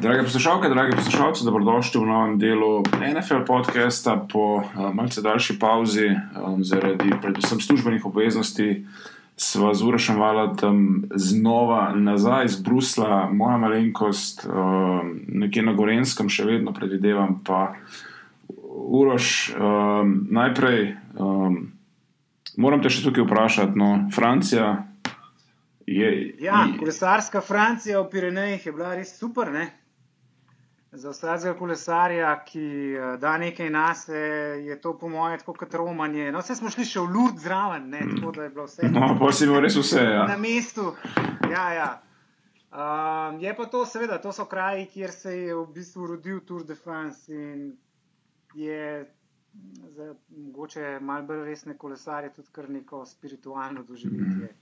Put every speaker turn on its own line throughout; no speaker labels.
Drage poslušalke, dragi poslušalci, dobrodošli v novem delu NFL podcasta po uh, malce daljši pauzi um, zaradi predvsem službenih obveznosti. Sva z Urošem Valatom znova nazaj iz Brusla, moja malenkost, um, nekje na Gorenskem, še vedno predvidevam. Pa Uroš, um, najprej um, moram te še tukaj vprašati. No, Francija je.
Ja, kolesarska Francija v Pirenejih je bila res super. Ne? Za vsakega kolesarja, ki eh, da nekaj nas, je to po mojem tako kot romanje. No, vse smo šli še v Lurd zraven, ne? tako da je bilo vse.
No, pa si imel res vse. Ja.
Na mestu. Ja, ja. Um, je pa to, seveda, to so kraji, kjer se je v bistvu rodil Tour de France in je za mogoče malo bolj resne kolesarje tudi kar neko spiritualno doživetje. Mm.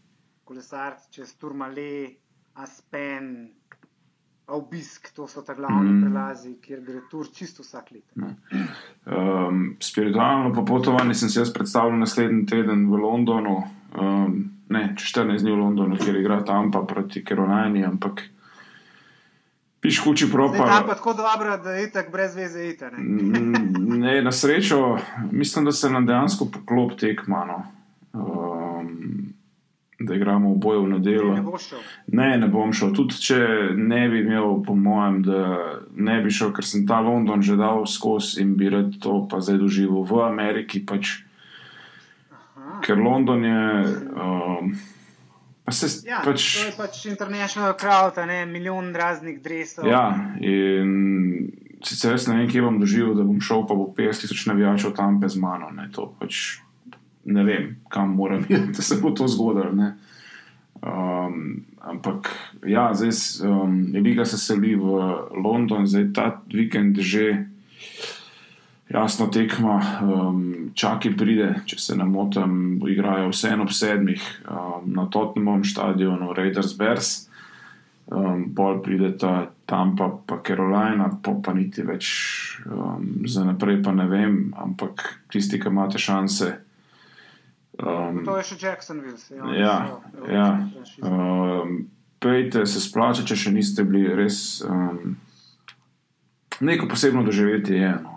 Kolesar čez Turmale, Aspen obisk, to so ta glavni mm. prelazi, kjer gre tur čisto vsak let.
Um, spiritualno popotovanje sem si jaz predstavljal naslednji teden v Londonu, um, ne, če 14 dni v Londonu, kjer igra Tampa proti Kerolajni, ampak piš kuči propa.
Ja, pa tako dobro, da je tako brez veze ite. Ne?
ne, na srečo, mislim, da se nam dejansko poklop tekmano. Um, da igramo v boju v nedeljo.
Ne,
ne, ne, ne bom šel. Tudi če ne bi imel, po mojem, da ne bi šel, ker sem ta London že dal skozi in bi rad to pa zdaj doživel v Ameriki. Pač, ker London je. Um,
Pa se, ja, pač, to je pač international crowd, ne milijon raznih drevesov.
Ja, in sicer res ne vem, kje bom doživel, da bom šel, pa bo 50 tisoč navijačev tam bez mano. Ne, to pač ne vem, kam moram iti, da se bo to zgodilo. Um, ampak, ja, zdaj um, je Liga se seli v London, zdaj ta vikend že jasno tekma, um, čaki pride, če se ne motim, igrajo vseeno ob sedmih um, na Tottenham stadionu, Raiders Bears. Um, pol pride ta Tampa, pa Carolina, pa, pa niti več um, za naprej, pa ne vem, ampak tisti, ki imate šanse.
Um, to je še Jacksonville.
Ja, ja, ja. Um, pejte se splača, če še niste bili res. Um, neko posebno doživetje je. No.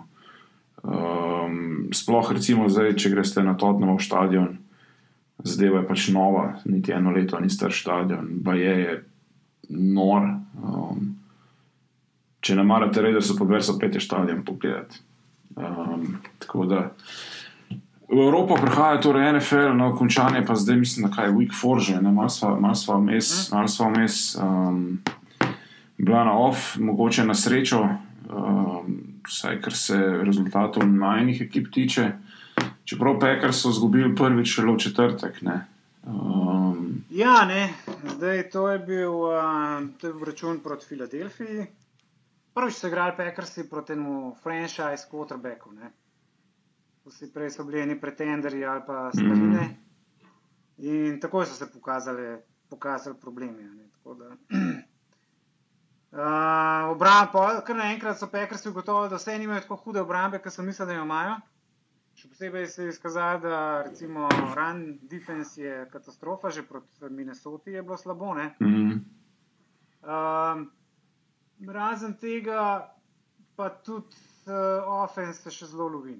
Um, sploh, recimo, zdaj, če greste na Tottenham stadion, zdaj je pač nova, niti eno leto ni star stadion, pa je, je nor. Um, če ne marate, da so podverso pete stadion pogledati. Um, tako da. V Evropo prihaja torej NFL, no, končanje pa zdaj, mislim, da je Week 4 že, malo smo vmes, malo smo vmes, um, bila na off, mogoče na srečo, um, vsaj kar se rezultatov majhnih ekip tiče. Čeprav Pekar so izgubili prvič šele v četrtek. Ne. Um,
ja, ne. Zdaj, to je bil, uh, bil račun proti Filadelfiji. Prvič so igrali Pekarsi proti temu franchise quarterbacku. Ne vsi prej so bili neki pretenderji ali pa starine. Mm. In tako so se pokazali, pokazali problemi. Uh, Obrambo, kar naenkrat so pekarsi ugotovili, da vse nimajo tako hude obrambe, kot so mislili, da jo imajo. Še posebej se je izkazalo, da recimo run defense je katastrofa, že proti Minnesoti je bilo slabo. Mm. Uh, razen tega, pa tudi uh, offense se še zelo lovi.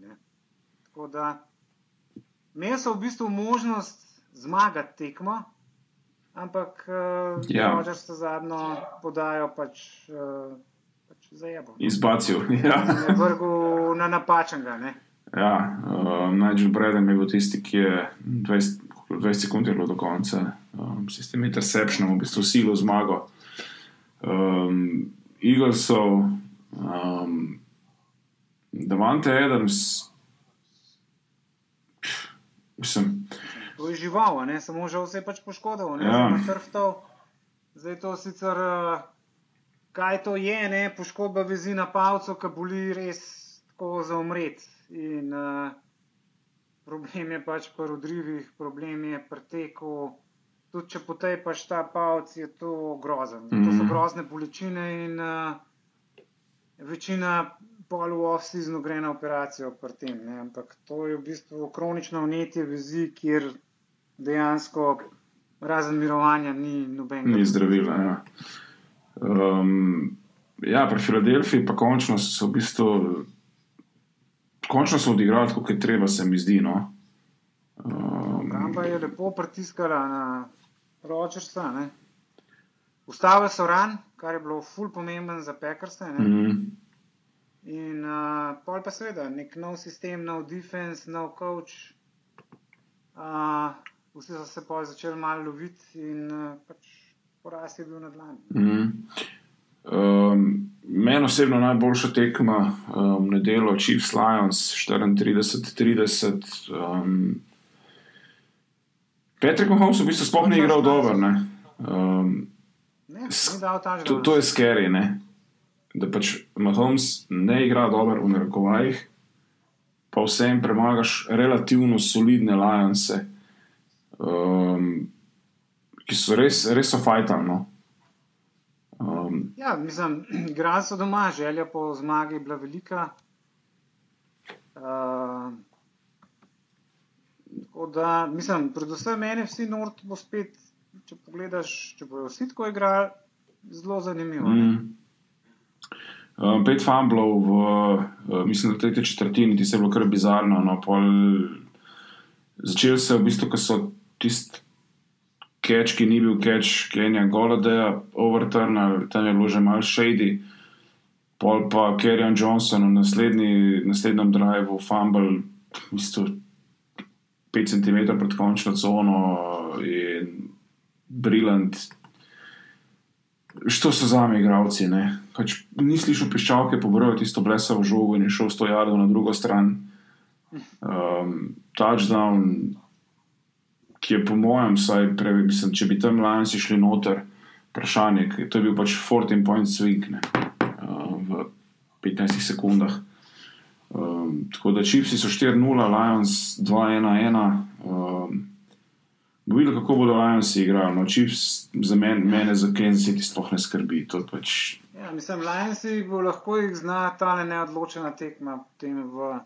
Ne? Tako da imel sem v bistvu možnost zmagati tekmo, ampak uh, ja. če se zadnjo podajo, pač, uh, pač zajebo.
Izbacil. Ja.
Vrgu na napačnega.
Ja, uh, Nigel Bredem je bil tisti, ki je 20, 20 sekund do konca, um, s tem interceptionom, v bistvu silo zmago. Um, Eaglesov, um, Davante Adams, Mislim.
To je žival, ne? samo že vse je pač poškodoval, ne ja. samo trftov. Zdaj to sicer, eh, kaj to je, ne? poškodba vezi na palcu, ki boli res tako za umret. In uh, problem je pač pri rodrivih, problem je pri teku. Tudi če potej pač ta palc, je to grozen. Mm -hmm. To so mhm. grozne bolečine in uh, večina pol v off-seasonu gre na operacijo pri tem. Ne? Ampak to je v bistvu kronično vnetje vezi, kjer dejansko razen mirovanja ni nobenega.
Ni zdravila. Ja. Um, ja, pri Filadelfiji pa končno so v bistvu. Končno so odigrali, kot je treba, se mi zdi. No. Um,
Obramba je lepo pritiskala na Rogersa. ne. Ustavili so ran, kar je bilo ful pomemben za Pekrse.
mm,
In uh, pol pa seveda, nek nov sistem, nov defense, nov coach. Uh, vsi so se pol začeli malo loviti in uh, pač poraz je bil na dlani.
mm. Um, Meni osebno najboljša tekma um, nedeljo, Chiefs Lions 34-30. Um, Patrick Mahomes v bistvu sploh ni igral dobro. ne. Um,
Ne.
To, to je scary, ne? Da pač Mahomes ne igra dobro v narekovajih, pa vsem premagaš relativno solidne Lionse, um, ki so res, res so fajtali. No? Um,
Ja, mislim, igrali so doma, želja po zmagi je bila velika. Uh, tako da, mislim, predvsem meni vsi Nord bo spet, če pogledaš, če bojo vsi tako igrali, zelo zanimivo.
mm. Um, pet fumblov, v, uh, mislim, da tretji četrtini, ti se je bilo kar bizarno. No, pol, začel se v bistvu, ko so tisti catch, ki ni bil catch, Kenja Goladeja, overturnal, tam je bilo že malo shady. Pol pa Kerjan Johnson v naslednji, naslednjem driveu, fumble, v bistvu 5 cm pred končno cono in briljant. Što so za me igravci? Pač ni slišal piščalke, pobral tisto blesavo žogo in je šel 100 jardov na drugo stran. Um, touchdown, ki je po mojem, vsaj prej, mislim, če bi tam Lions šli noter, vprašanje, to je bil pač 14 point swing ne, uh, v 15 sekundah. Um, tako da Chiefs so 4-0, Lions 2-1-1. Um, Bo videl, kako bodo Lions igrali. No, Chiefs za men, mene, za Kansas City, sploh ne skrbi. To pač,
Ja, mislim, Lionsi bo lahko jih zna ta neodločena tekma potem v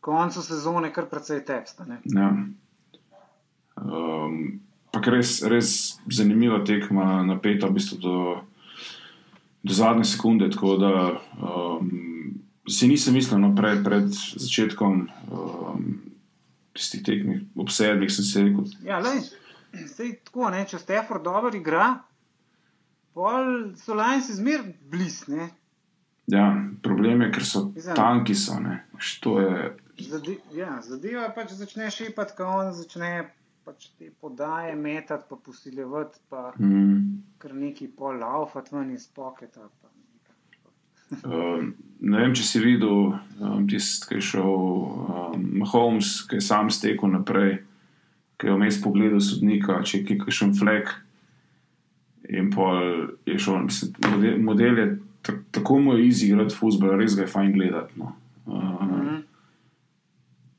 koncu sezone kar precej teksta. Ne?
ja. um, pa res, res zanimiva tekma, napeta v bistvu do, do zadnje sekunde. Tako da um, si nisem mislil, no, pred, pred začetkom um, tistih tekmih, ob sedmih sem se rekel,
Ja, lej, sej tako, ne, če Stefan dobro igra, pol so Lionsi zmer bliz. Ne?
ja, problem je, ker so
Mislim-
tanki. So, ne. Što je,
Zade, ja, zadeva pač začne šepati, ko on začne pač te podaje metati, pa posiljevati, pa
mm,
kar neki pol laufati ven iz poketa.
Um, ne vem, če si videl um, tisti, ki je šel um, Mahomes, ki je sam stekel naprej, ki je vmes pogledal sodnika, če je kakšen flek. In pol je šel, mislim, model, model je ta- tako mu je easy igrati futbol, res ga je fajn gledati. No. Um,
Mhm.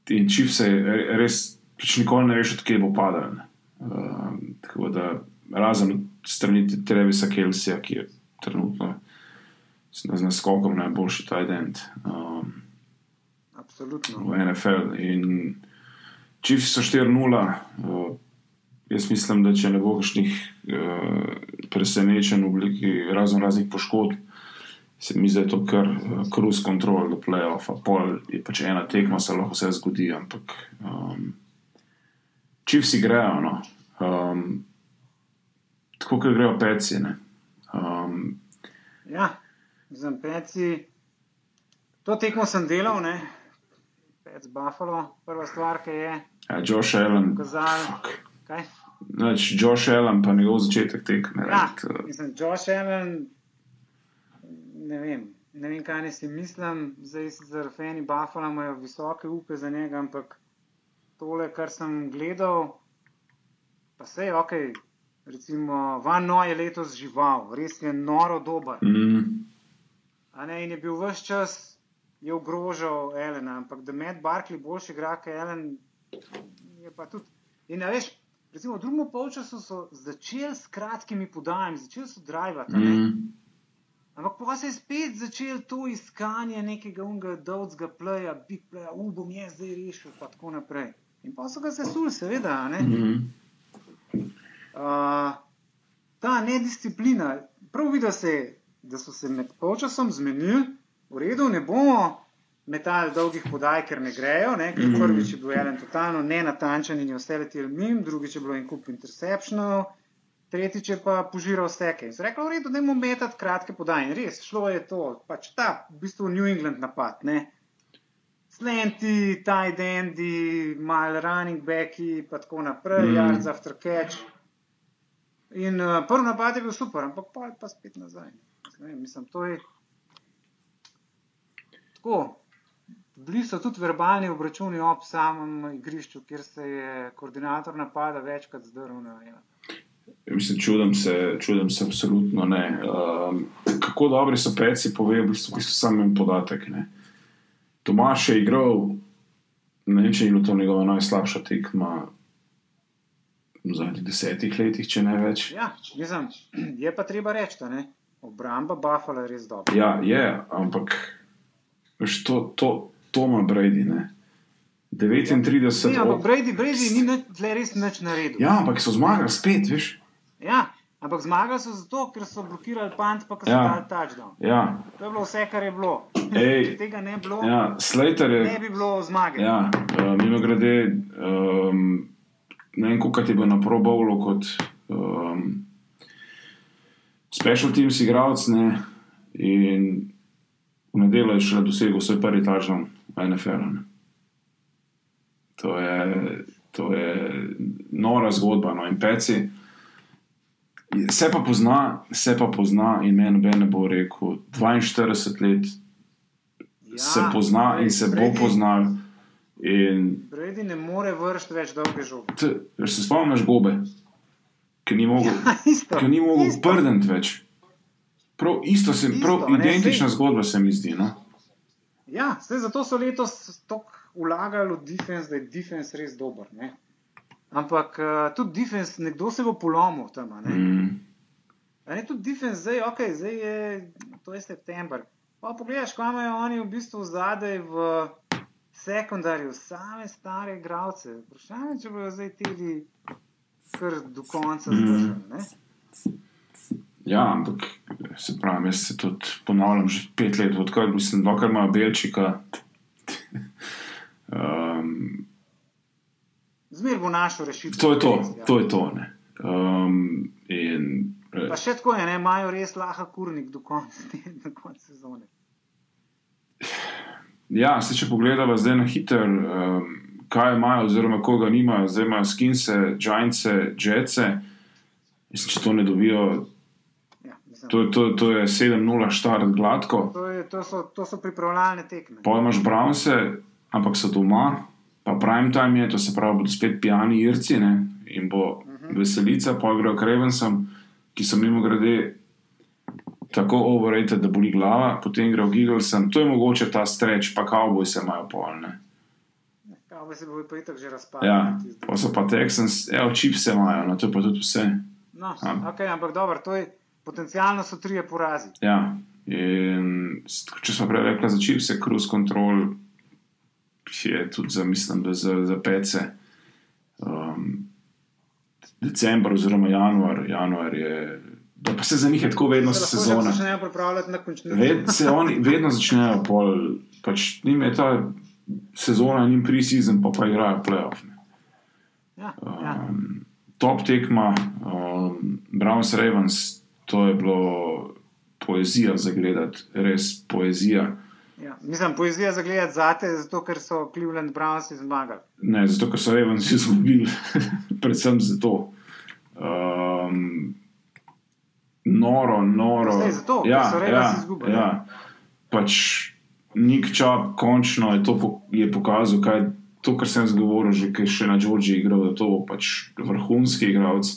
in čiv se je res, pač nikoli ne veš, odkje bo padal. Um, tako da razen strani Trevisa Kelsija, ki je trenutno z naskokom najboljši Tijdent um,
Absolutno.
v NFL. In Chiefs so 4-0. Uh, jaz mislim, da če ne bo kakšnih uh, presenečenj v obliki razno raznih poškodb, se mi zdi, da je to kar uh, cruise control do playoffa. Pol je pač ena tekma, se lahko vse zgodi, ampak um, Chiefs igrajo. No. Um, tako kot grejo peci. ne. Um,
Ja, za peci. To tekmo sem delal, ne. Pec Buffalo, prva stvar, ki je
ja, Josh Allen.
pokazal. Kaj?
Znači, Josh Allen, pa njegov začetek tekme.
Ja,
to-
mislim, Josh Allen, ne vem, ne vem, kaj ne si mislim, zdaj sicer fani Buffalo imajo visoke upe za njega, ampak tole, kar sem gledal, pa vse je ok. Recimo, Van No je letos žival, res je noro dober.
Mm,
ne, in je bil vse čas, je ogrožal Elena, ampak da Matt Barkley boljši igra kot Ellen, je pa tudi. In veš, recimo v drugem polčasu so začeli s kratkimi podajami, začeli so drivati.
mm,
Ampak pa se je spet začelo to iskanje nekega unga dolgega playa, big playa, u bom jaz zdaj rešil, pa tako naprej. In pa so ga sesuli, seveda. Ne?
mm,
Uh, ta nedisciplina, prav vidi se, da so se med polčasom zmenili, v redu, ne bomo metali dolgih podaj, ker ne grejo. Ne? Ker
Mhm.
Prvič je bil Ellen totalno nenatančen in je vse letel mim, drugič je bilo en kup interceptionov, tretjič je pa požiral steke. In so rekli, v redu, da bomo metati kratke podaje. In res, šlo je to, pač ta v bistvu New England napad. Ne? Slenti, tight endi, mal running backi, pa tako naprej, mm. yards after catch. In uh, prvi napad je bil super, ampak pa pa spet nazaj. Ne, vem, mislim, to je tako. Bili so tudi verbalni obračuni ob samem igrišču, kjer se je koordinator napada večkrat zdrl. na- Ja.
Mislim, čudem se, čudem se absolutno ne. Um, kako dobri so peci, pove v bistvu, v bistvu sam en podatek. Ne. Tomaš je igral, ne vem, če je bila to njegova najslabša tekma v zadnjih desetih letih, če ne več.
ja, mislim, je pa treba reči, da ne. Obramba Buffalo je res dobra.
Ja, je, ampak to, to, to ima Brady. Ne. 39,
Ne, ampak
od-
Brady, Brady ni nič- tle res nič naredil.
Ja, ampak so zmagali spet, veš.
Ja, ampak zmagali so zato, ker so blokirali pant, pa ker so
Ja.
dali touchdown.
Ja,
To je bilo vse, kar je bilo.
Ej.
Če tega ne bi bilo,
ja Slater je.
ne bi bilo zmage.
Ja, uh, mimo grede, um, ne vem, koliko je bil na Pro Bowlu kot um, special teams igralec, ne, in v nedeljo je šele dosegel svoj prvi touchdown v NFL. Ne. To je, to je nora zgodba, no in peci. Se pa pozna, se pa pozna, in meni noben ne bo rekel, 42 let
Ja,
se pozna in se bo
Brady-
poznal. In
Brady ne more vršiti več dolge žoge.
Se spomniš gobe, ki ni mogel,
Ja,
ki ni mogel prdeti več. Prav isto se,
Isto,
prav
ne,
identična
sej-
zgodba se mi zdi. No?
Ja, zdaj, zato so letos tako vlagali v defense, da je defense res dober. Ne? Ampak uh, tudi defense, nekdo se bo polomil tam. Ne?
Mm.
A Ne, tudi defense, zdaj, okay, zdaj je, to je september. Pa pogledaš, kaj imajo oni v bistvu zadaj v sekundarju, same stare igralce. Vprašanje, če bodo zdaj teli kar do konca zdržali. ne.
Ja, ampak se pravi, jaz se tudi ponavljam že pet let, odkar mislim, dokler ima Belčika. um,
Zmer bo našel rešitev.
to je to,
Ja.
to je to. ne. Um, in, eh,
Pa še tako je, ne, imajo res laha kurnik do konca, do konca sezone.
Ja, se če pogledamo zdaj na hiter, um, kaj imajo, oziroma koga nimajo, zdaj imajo skinse, giantse, jetce. Mislim, če to ne dobijo,
Ja,
to, to, to je 7-0 štart gladko.
to, je, to, so, to so pripravljalne tekme.
Pa imaš Brownse, ampak so doma, pa prime time je, to se pravi, bodo spet pijani irci ne? in bo veselica, pa grejo k Ravensom, ki so mimo grede tako overrated, da boli glava, potem grejo k Eaglesom, to je mogoče ta streč, pa Cowboy se imajo polne.
Kaj se bo pa itak že razpadlo.
Ja, pa so pa Texans, evo, čipse imajo, no to je pa tudi vse.
No,
Ja.
okay, ampak dobro, to je potencialno so trije porazi.
Ja, in če smo prej rekli za čipse, cruise control je tudi za, mislim, da za, za pece. Um, december oziroma januar, januar je, da pa se za njih je tako vedno
Se lahko že
sezona.
začnejo pripravljati na končnico.
Ved, se oni vedno začnejo pol, pač njim je ta sezona, njim pre-season, pa pa igrajo playoff.
Ja, ja.
Um, top tekma, um, Browns Ravens, to je bilo poezija za gledati, res poezija.
Ja. Mislim, poezija za gledati zate, zato ker so Cleveland Browns zmagali.
Ne, zato, ker so Ravens izgubili, predvsem zato. Um, noro, noro.
Zdaj, zato, ker
ja,
so Ravens
ja,
izgubili.
Ja. Pač Nik Čap, končno je to po, je pokazal, kaj to, kar sem zgovoril, že kaj še na Džordžiji igral, da to bo pač vrhunski igralec.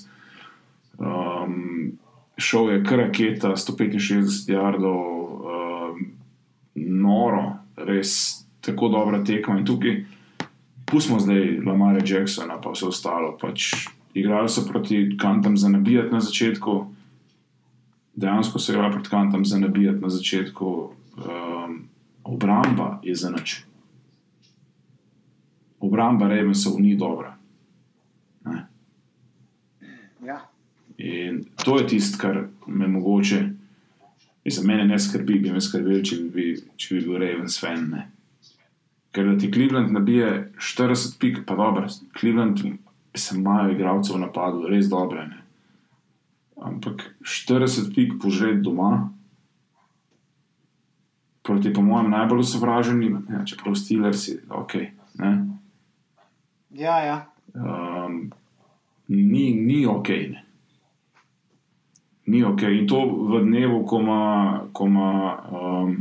Um, šel je kar raketa, 165 jardov, um, noro, res tako dobra tekma. In tukaj, pustimo zdaj Lamare Jacksona, pa vse ostalo. Pač, igrali so proti kantam za nabijati na začetku, dejansko so igrali proti kantam za nabijati na začetku. Um, obramba je za nič. Obramba Ravensov ni dobra. Ne?
Ja.
In to je tisto, kar me mogoče Mislim, mene ne skrbi, bi me skrbel, če bi, če bi bil Ravens fan. Ne. Ker da ti Cleveland nabije 40 pik, pa dobro, Cleveland se imajo igralcev v napadu, res dobre. Ne. Ampak 40 pik požret doma, proti po mojem najbolj sovraženim, ja, čeprav Steelers ok. Ne.
Ja, ja.
Um, ni, ni ok. Ne. Ni ok. In to v dnevu, ko ima, ko ima um,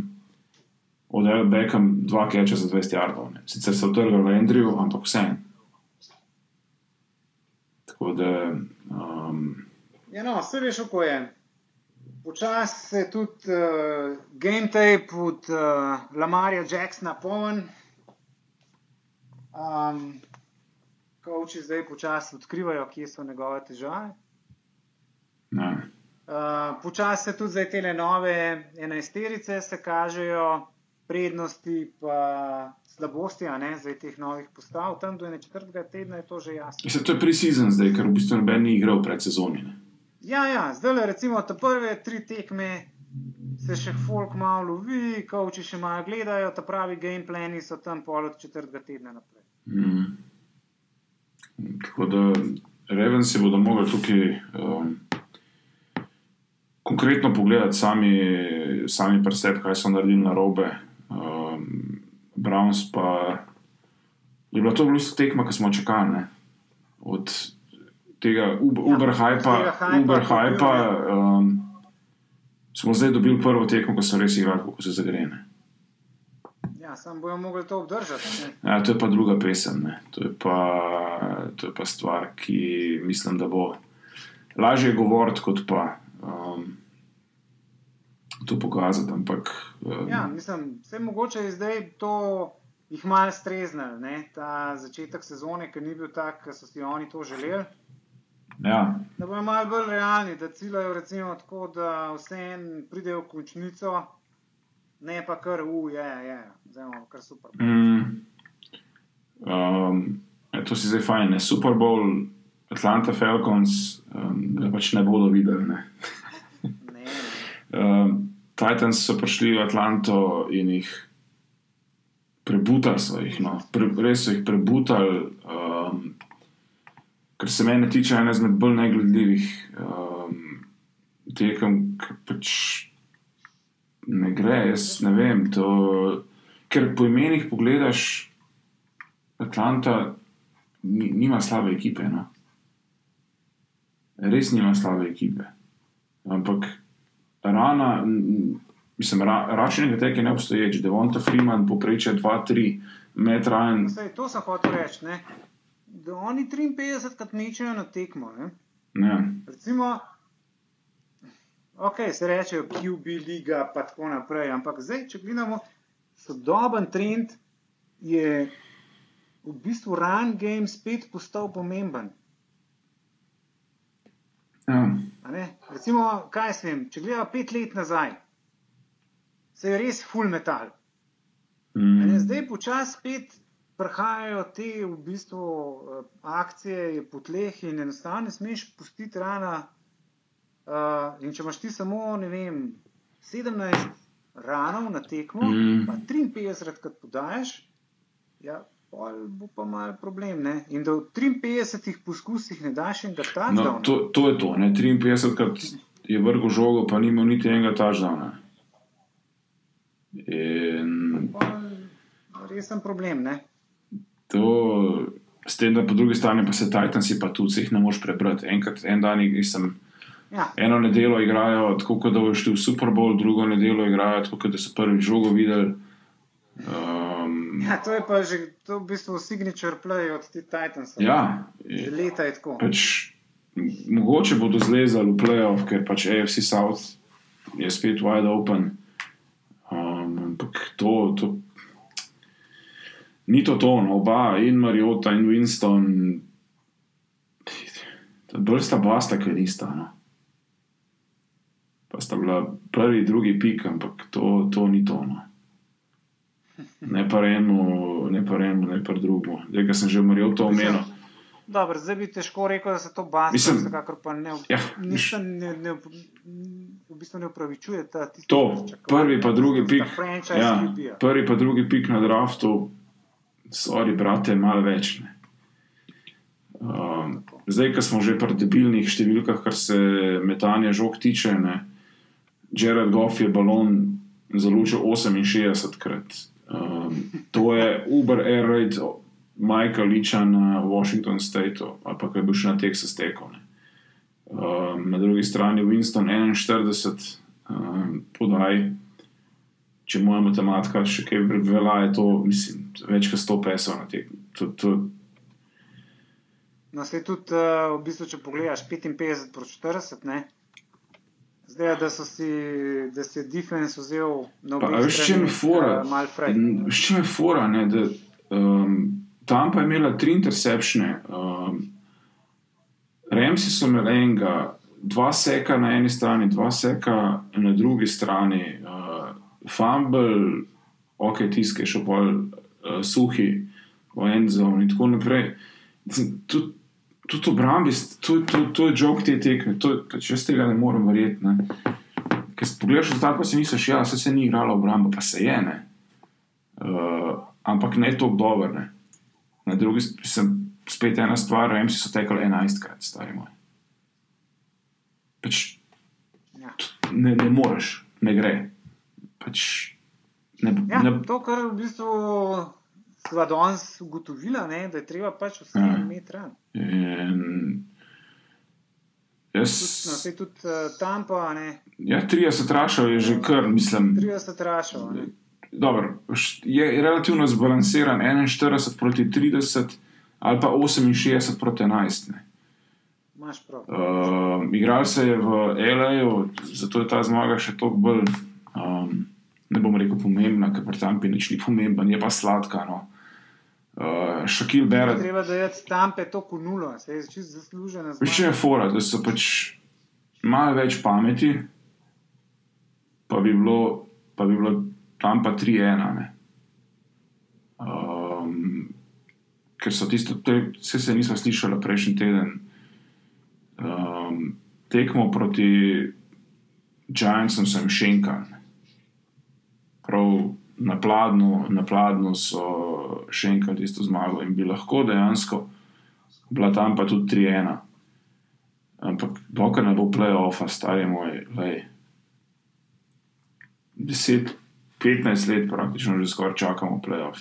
odel Beckham dva keče za 20 jardov. Ne. Sicer se je utrgal v Andrew, ampak vse. Tako da. Um,
Ja, no, vse veš, kako je. Počasi se je tudi uh, game tape od uh, Lamarja Jacksona poln. Um, Koči zdaj počasi odkrivajo, kje so njegove težave.
ne.
Uh, počasi se tudi zdaj te nove enajsterice se kažejo, prednosti pa slabosti, a ne zdaj teh novih postav. Tam do 4. tedna je to že jasno.
Mislim, to je pre-season zdaj, ker v bistvu noben ni igral pred sezoni.
Ja, ja, zdaj le recimo te prve tri tekme se še folk malo lovi, kauči še malo gledajo, ta pravi game plani so tam pol od četrtega tedna naprej.
Mm. Tako da Revensi bodo mogli tukaj um, konkretno pogledati sami, sami preseb, kaj so naredili na robe. Um, Browns pa je bila to v bistvu tekma, ki smo čakali. Ne? Od tega Uber,
Ja,
Uber
od
hypa,
tega hypa,
Uber
bil,
hypa um, smo zdaj dobili prvo tekmo, ko so res igrali, kako se zagrene.
Ja, sam bojo mogli to obdržati. Ne?
Ja, to je pa druga pesem. Ne. To, je pa, to je pa stvar, ki mislim, da bo lažje govoriti, kot pa um, to pokazati. Ampak um,
Ja, mislim, vse mogoče je zdaj to jih malo streznil, ne? ta začetek sezone, ki ni bil tak, ki so si oni to želeli.
Ja,
Da bodo malo bolj realni, da ciljajo recimo tako, da vse en pridejo v končnico, ne pa kar u, je, je, zdaj imamo kar super.
mm, um, ja, to si zdaj fajn. Ne. Super Bowl, Atlanta Falcons, um, ga pač ne bodo videli. Ne.
Ne, ne.
Um, Titans so prišli v Atlanto in jih prebutali, so jih, no. Pre, res so jih prebutali. Um, kar se mene tiče, ena izmed bolj negledljivih um, tekem, ki pač ne gre. Jaz ne vem. To, ker po imenih pogledaš, Atlanta ni, nima slabe ekipe. No. Res nima slabe ekipe. Ampak rana, mislim, ra, teka je neobstoječ, Devonta Freeman poprečje 2-3, Matt Ryan.
Saj, to sem hotel reči. Ne? Da oni 53 krat mečejo na tekmo. Ne?
Ne.
Recimo, ok, se rečejo QB liga, pa tako naprej. Ampak zdaj, če gledamo sodoben trend, je v bistvu run game spet postal pomemben.
Ja.
Recimo, kaj s tem, če gledamo pet let nazaj, se je res full metal.
Mm.
zdaj počasi spet prihajajo te v bistvu eh, akcije je po tleh in enostavno ne smeš pustiti rana. Uh, in če imaš ti samo, ne vem, 17 ranov na tekmo,
Mm.
pa 53 krat podajaš, ja, pol bo pa mal problem. Ne? In da v 53 poskusih ne daš enega
No,
touchdowna.
to, to je to. Ne? 53 krat je vrgel žogo, pa ni imel niti enega touchdowna. In
Pol Resen problem, ne?
To, s tem, da po drugi strani pa se Titansi pa tudi vseh ne moreš prebrati. Enkrat, en dan sem.
Ja,
Eno nedeljo igrajo tako, kot da bodo šli v Super Bowl, drugo nedeljo igrajo tako, kot da so prvič žogo videli. Um,
ja, to je pa že to v bistvu signature play od te Titansov.
ja,
Že leta je tako.
pač, mogoče bodo zlezali v playoff, ker pač AFC South je spet wide open. Um, ampak to, to ni to tono, oba, in Mariota, in Winston, bolj sta basta, ker nista. No. Pa sta bila prvi, drugi pik, ampak to, to ni tono. Ne pa eno, ne pa eno, ne pa drugo. Zdaj, ker sem že Mariota omenil.
Dobro, zdaj bi težko rekel, da se to
Mislim-
vsekakor pa ne,
Ja,
nič ne, ne, v bistvu ne upravičuje ta tisto
To,
pričakovanje,
prvi pa drugi pik. Ja, prvi pa drugi pik na draftu, sorry, brate, malo več. Um, zdaj, ko smo že pri debilnih številkah, kar se metanja žog tiče, ne, Jared Goff je balon zalučil 68 krat. Um, to je Uber Air Raid Majka Liča na Washington Stateu, ali pa kaj bo še na tekel. ne. Um, na drugi strani Winston 41, um, podaj, če moja matematika še kaj velja, je to, mislim, več kot 100 pesov na tekmi. To, to,
No, se tudi, uh, v bistvu, če pogledaš 55 proti 40, ne? zdaj, da, si, da si defense vzel na
a veš, čem je fora?
Uh,
čim je fora, ne, da um, tam pa je imela tri interceptione, um, Remsi so imeli enega, dva seka na eni strani, dva seka na drugi strani, fumble, ok, tiskaj še bolj uh, suhi, v endzone in tako naprej. Tudi tudi obrambi, to, to, to je jog te tekme, to, pač jaz tega ne morem verjeti. Ker si pogledaš zdaj, pa si misliš, ja, se, se ni igrala obramba, pa se je. Ne. Uh, ampak ne tako dobro. ne. Na drugi strani spet ena stvar, MC so tekali 11 krat, stari moj. Pač
Ja.
ne, ne moreš, ne gre. Pač, ne,
Ja,
ne,
to, kar v bistvu sva danes ugotovila, ne, da je treba pač vse
Ja.
imeti ran.
in, jaz,
Tudi, no, tudi uh, tam pa ne,
ja, 30 rašov je že kar, mislim.
30 rašov. ne.
Dobro, je relativno zbalansiran, 41 proti 30 ali pa 68 proti 11. Ne.
Imaš prav.
Uh, igral se je v L.A., zato je ta zmaga še toliko bolj, um, ne bom rekel, pomembna, ker pri Tampi nič ni pomemben, je pa sladka. No. Uh, Šakil Beret,
Treba da je stampe to kunulo, se je čisto zaslužena.
Veš, če je fora, da so pač malo več pameti, pa bi bilo, pa bi bilo tam pa 3-1. ne. Um, ker so tisto, te- vse se nismo slišali prejšnji teden. Um, tekmo proti Giantsom sem šenkan. Prav na pladnu, na pladnu so šenkali tisto zmago in bi lahko dejansko bila tam pa tudi 3-1. Ampak dokler ne bo playoffa, stari moj, lej. 10-15 let praktično že skoraj čakamo playoff.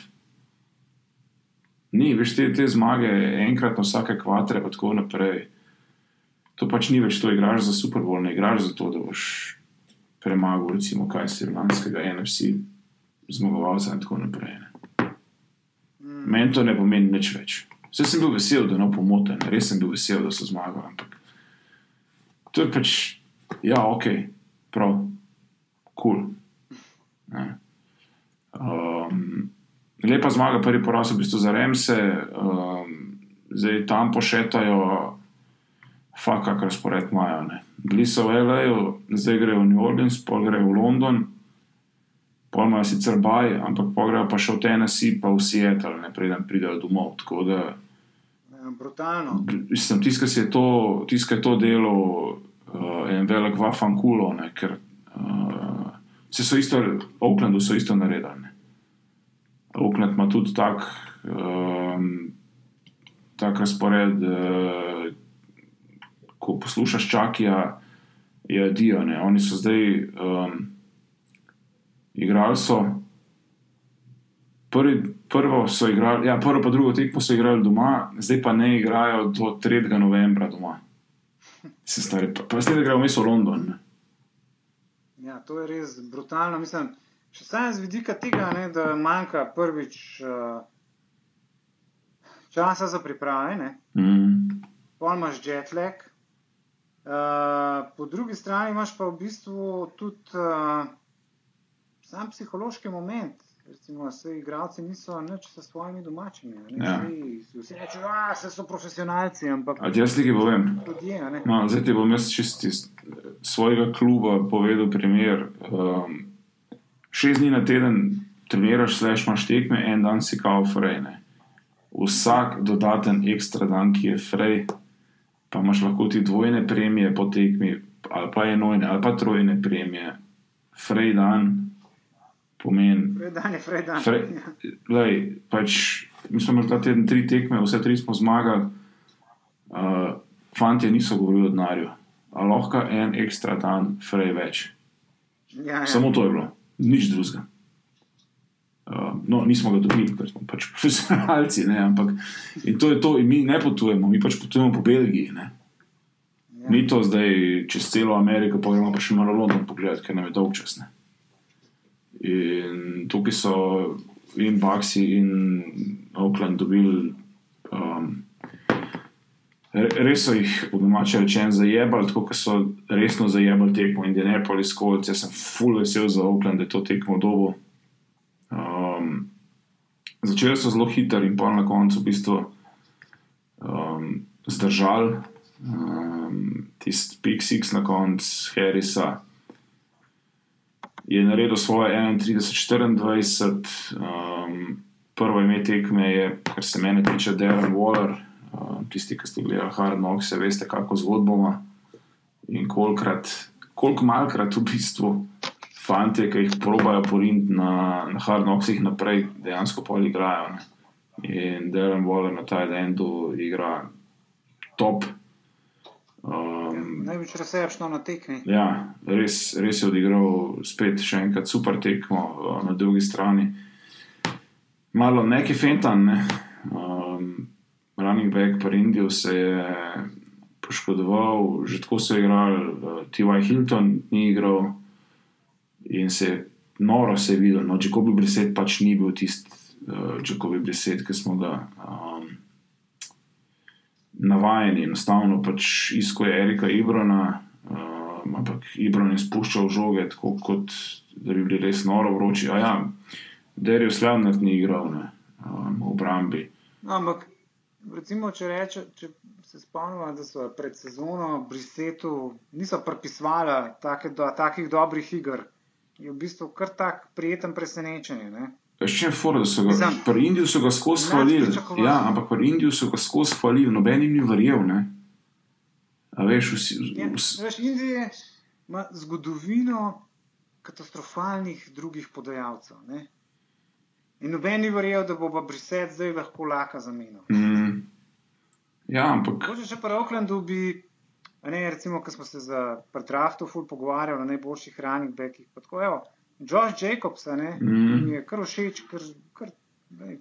Ni, veš, te, te zmage enkrat na vsake kvatre, pa tako naprej. To pač ni več to, igraš za Super Bowl, ne igraš za to, da boš premagal, recimo, kaj se lanskega NFC zmagovalca in tako naprej. Ne.
Mm.
Meni to ne pomeni nič več. Vse sem bil vesel, da ne pomote, res sem bil vesel, da so zmagali. Ampak to je pač, ja, ok, prav, kul. Cool. Um, lepa zmaga, prvi poraz v bistvu za Remse, um, zdaj tam pošetajo, faka, kar spored imajo. ne. Bili so v L.A., zdaj grejo v New Orleans, pol grejo v London. Pol imajo sicer baj, ampak pogrejo pa še v Tennessee, pa v Seattle, ne preden pridejo domov. Tako da,
Ja, Brutalno.
mislim, tiskaj se je to, tiskaj to delo, uh, en velik vafankulo, ne, ker uh, se so isto, v Oaklandu so isto naredili. Oakland ima tudi tak, um, tak razpored, uh, ko poslušaš čakija, je Dio, ne. Oni so zdaj. Um, igrali so. Prvi, prvo so igrali, ja, prvo pa drugo tekmo so igrali doma, zdaj pa ne igrajo do 3. novembra doma. Se stari, pa, pa zdaj da grejo vmes v London. Ne.
Ja, to je res brutalno. Mislim, še samo z vidika tega, ne, da manjka prvič uh, časa za priprave, ne.
Mm.
pol imaš jetlag. Uh, po drugi strani imaš pa v bistvu tudi uh, sam psihološki moment. Recimo, vse igralci niso nič s svojimi domačimi.
Ja.
Vsi, vsi rečejo, da so profesionalci, ampak
A ti jaz nekaj povem.
ljudje.
No, zdaj ti bom jaz čist iz svojega kluba povedal primer. Um, šest dni na teden treniraš, slash imaš tekme, en dan si kao frejne. vsak dodaten ekstra dan, ki je frej, pa imaš lahko ti dvojne premije po tekmi, ali pa enojne, ali pa trojne premije. Frej dan pomeni.
Frej dan je frej dan.
Frej, lej, pač, mi smo imeli ta teden tri tekme, vse tri smo zmagali. Uh, Fantje niso govorili o denarju, a lahko en ekstra dan, frej več.
Ja, ja.
Samo to je bilo, nič drugega. Uh, no, nismo ga dobili, ker smo pač profesionalci, ne, ampak in to je to, in mi ne potujemo, mi pač potujemo po Belgiji. Ne.
Ja.
Ni to zdaj čez celo Ameriko, pa gremo pa še malo London pogledati, ker nam je dolg čas. Ne. In tukaj so in Baxi in Oakland dobili. Um, re- Res so jih, po domače rečeno, zajebali, tako kot so resno zajebali tekmo Indianapolis, Colts. Jaz sem full vesel za Oakland, da je to tekmo dobo. Začeli so zelo hitro in pa na koncu v bistvu um, zdržali. Um, Tisti Pix Six na koncu Harrisa je naredil svoje 31-24. Um, prvo ime tekme je, kar se mene tiče, Darren Waller. Um, tisti, ki ste gledali Hard Knocks, veste, kako zgodbo ima in kolikrat, koliko malkrat v bistvu fanti, ki jih probajo porint na, na Hard Knocksih naprej, dejansko pa igrajo. Ne. In Darren Waller na taj endu igra top. Um,
Največ recepčno na tekmi.
Ja, res, res je odigral spet še enkrat super tekmo uh, na drugi strani. Malo neki fentan, ne. Um, running back par Indijo se je poškodoval, že tako so igrali, uh, T.Y. Hilton ni igral in se je noro se je videl. No, Jacobi Brissett pač ni bil tisti uh, Jacobi Brissett, ki smo ga. Um, navajeni, enostavno pač iskuje Erika Ibrona, um, ampak Ibron je spuščal žoge, tako kot da bi bili res noro vroči. A ja, Derijo Slavnat ni igral ne, um, v obrambi.
No, ampak, recimo, če, reče, če se spomnimo, da so pred sezono Brisetu niso pripisovali take, do, takih dobrih iger, je v bistvu kar tak prijeten presenečenje. Ne?
Še fora, da so ga
Mislim,
pri Indiju so ga skozi hvalili. Ja, ampak pri Indiju so ga skozi hvalili, noben jim ni verjel. Ne. A veš, vsi,
Ja,
vsi,
veš, Indija ima zgodovino katastrofalnih drugih podajalcev. Ne? In noben ni verjel, da bo pa Briset zdaj lahko laka zamenil.
mm, ja, ampak
Mogoče še pri Oaklandu bi, a ne, recimo, ko smo se za predrafto ful pogovarjali o najboljših running backih. pa Tako, evo, Josh Jacobs, ne,
Mhm.
mi je kar všeč, ker, kar, daj,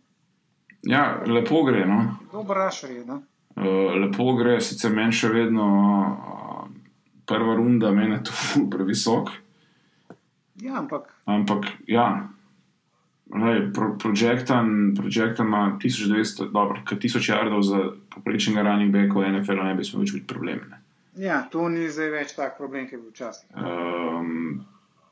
ja, lepo gre. No.
dober rašer je. No?
Uh, lepo gre, sicer meni še vedno uh, prva runda, meni je to ful previsok.
Ja, ampak
Ampak ja, lej, pro, projektan, projektan ima 1200, dobro, kaj 1000 jardov za poprečnega running backa v NFL, ne bi smel več biti problem. Ne.
Ja, to ni zdaj več tak problem, ki je bil včasih.
Um,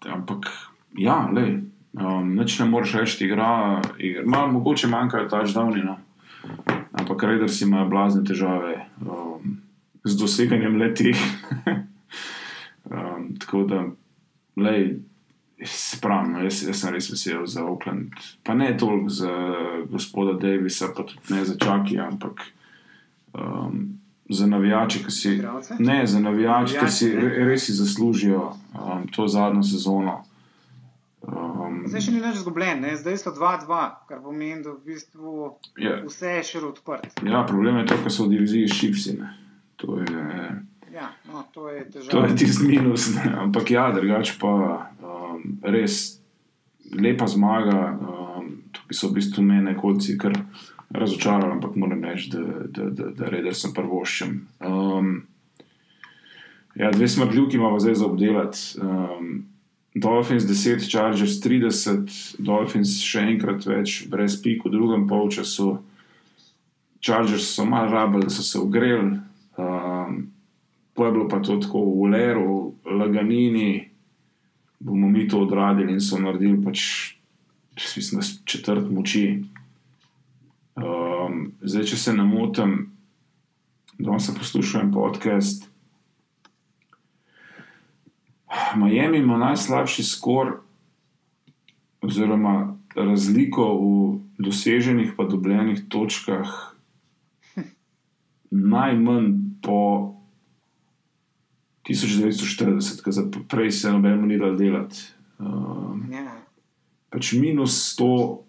ampak ja, lej, um, nič ne moreš reči, igra, igra. Mal, mogoče manjkajo touchdowni, no. ampak Raiders imajo blazne težave um, z doseganjem letih. um, tako da, lej, Spravim, no, jaz, jaz sem res vesel za Oakland. Pa ne toliko za gospoda Davisa, pa tudi ne za Čakija, ampak um, za navijače, ki si, ne, za navijače, ki si
ne.
re- res zaslužijo um, to zadnjo sezono. Um,
Zdaj še ni več zgubljen, ne? zdaj so 2-2, kar pomeni, da v bistvu
ja,
vse je še odprt.
ja, problem je to, ker so v diviziji šipsine. To je,
Ja, no, to je
to
težava.
je tisti minus. Ne? Ampak ja, drugače pa um, res lepa zmaga. Um, tukaj so v bistvu mene kolci kar razočarali, ampak moram reči, da, da, da, da reder sem prvoščem. Um, ja, dve smrtljuki imamo zdaj za obdelati. Um, Dolphins 10, Chargers 30, Dolphins še enkrat več, brez pik v drugem polčasu. Chargers so malo rabili, so se ogreli. Um, Pa je bilo pa to tako v Leru, Laganini, bomo mi to odradili in so naredili pač, mislim, četrt moči. Um, zdaj, če se ne motim, danes en podcast. Miami ima najslabši skor, oziroma razliko v doseženih, pa dobljenih točkah najmanj po 1940, ker prej se nobeno ni dal delati. Um,
Ja.
pač minus 100,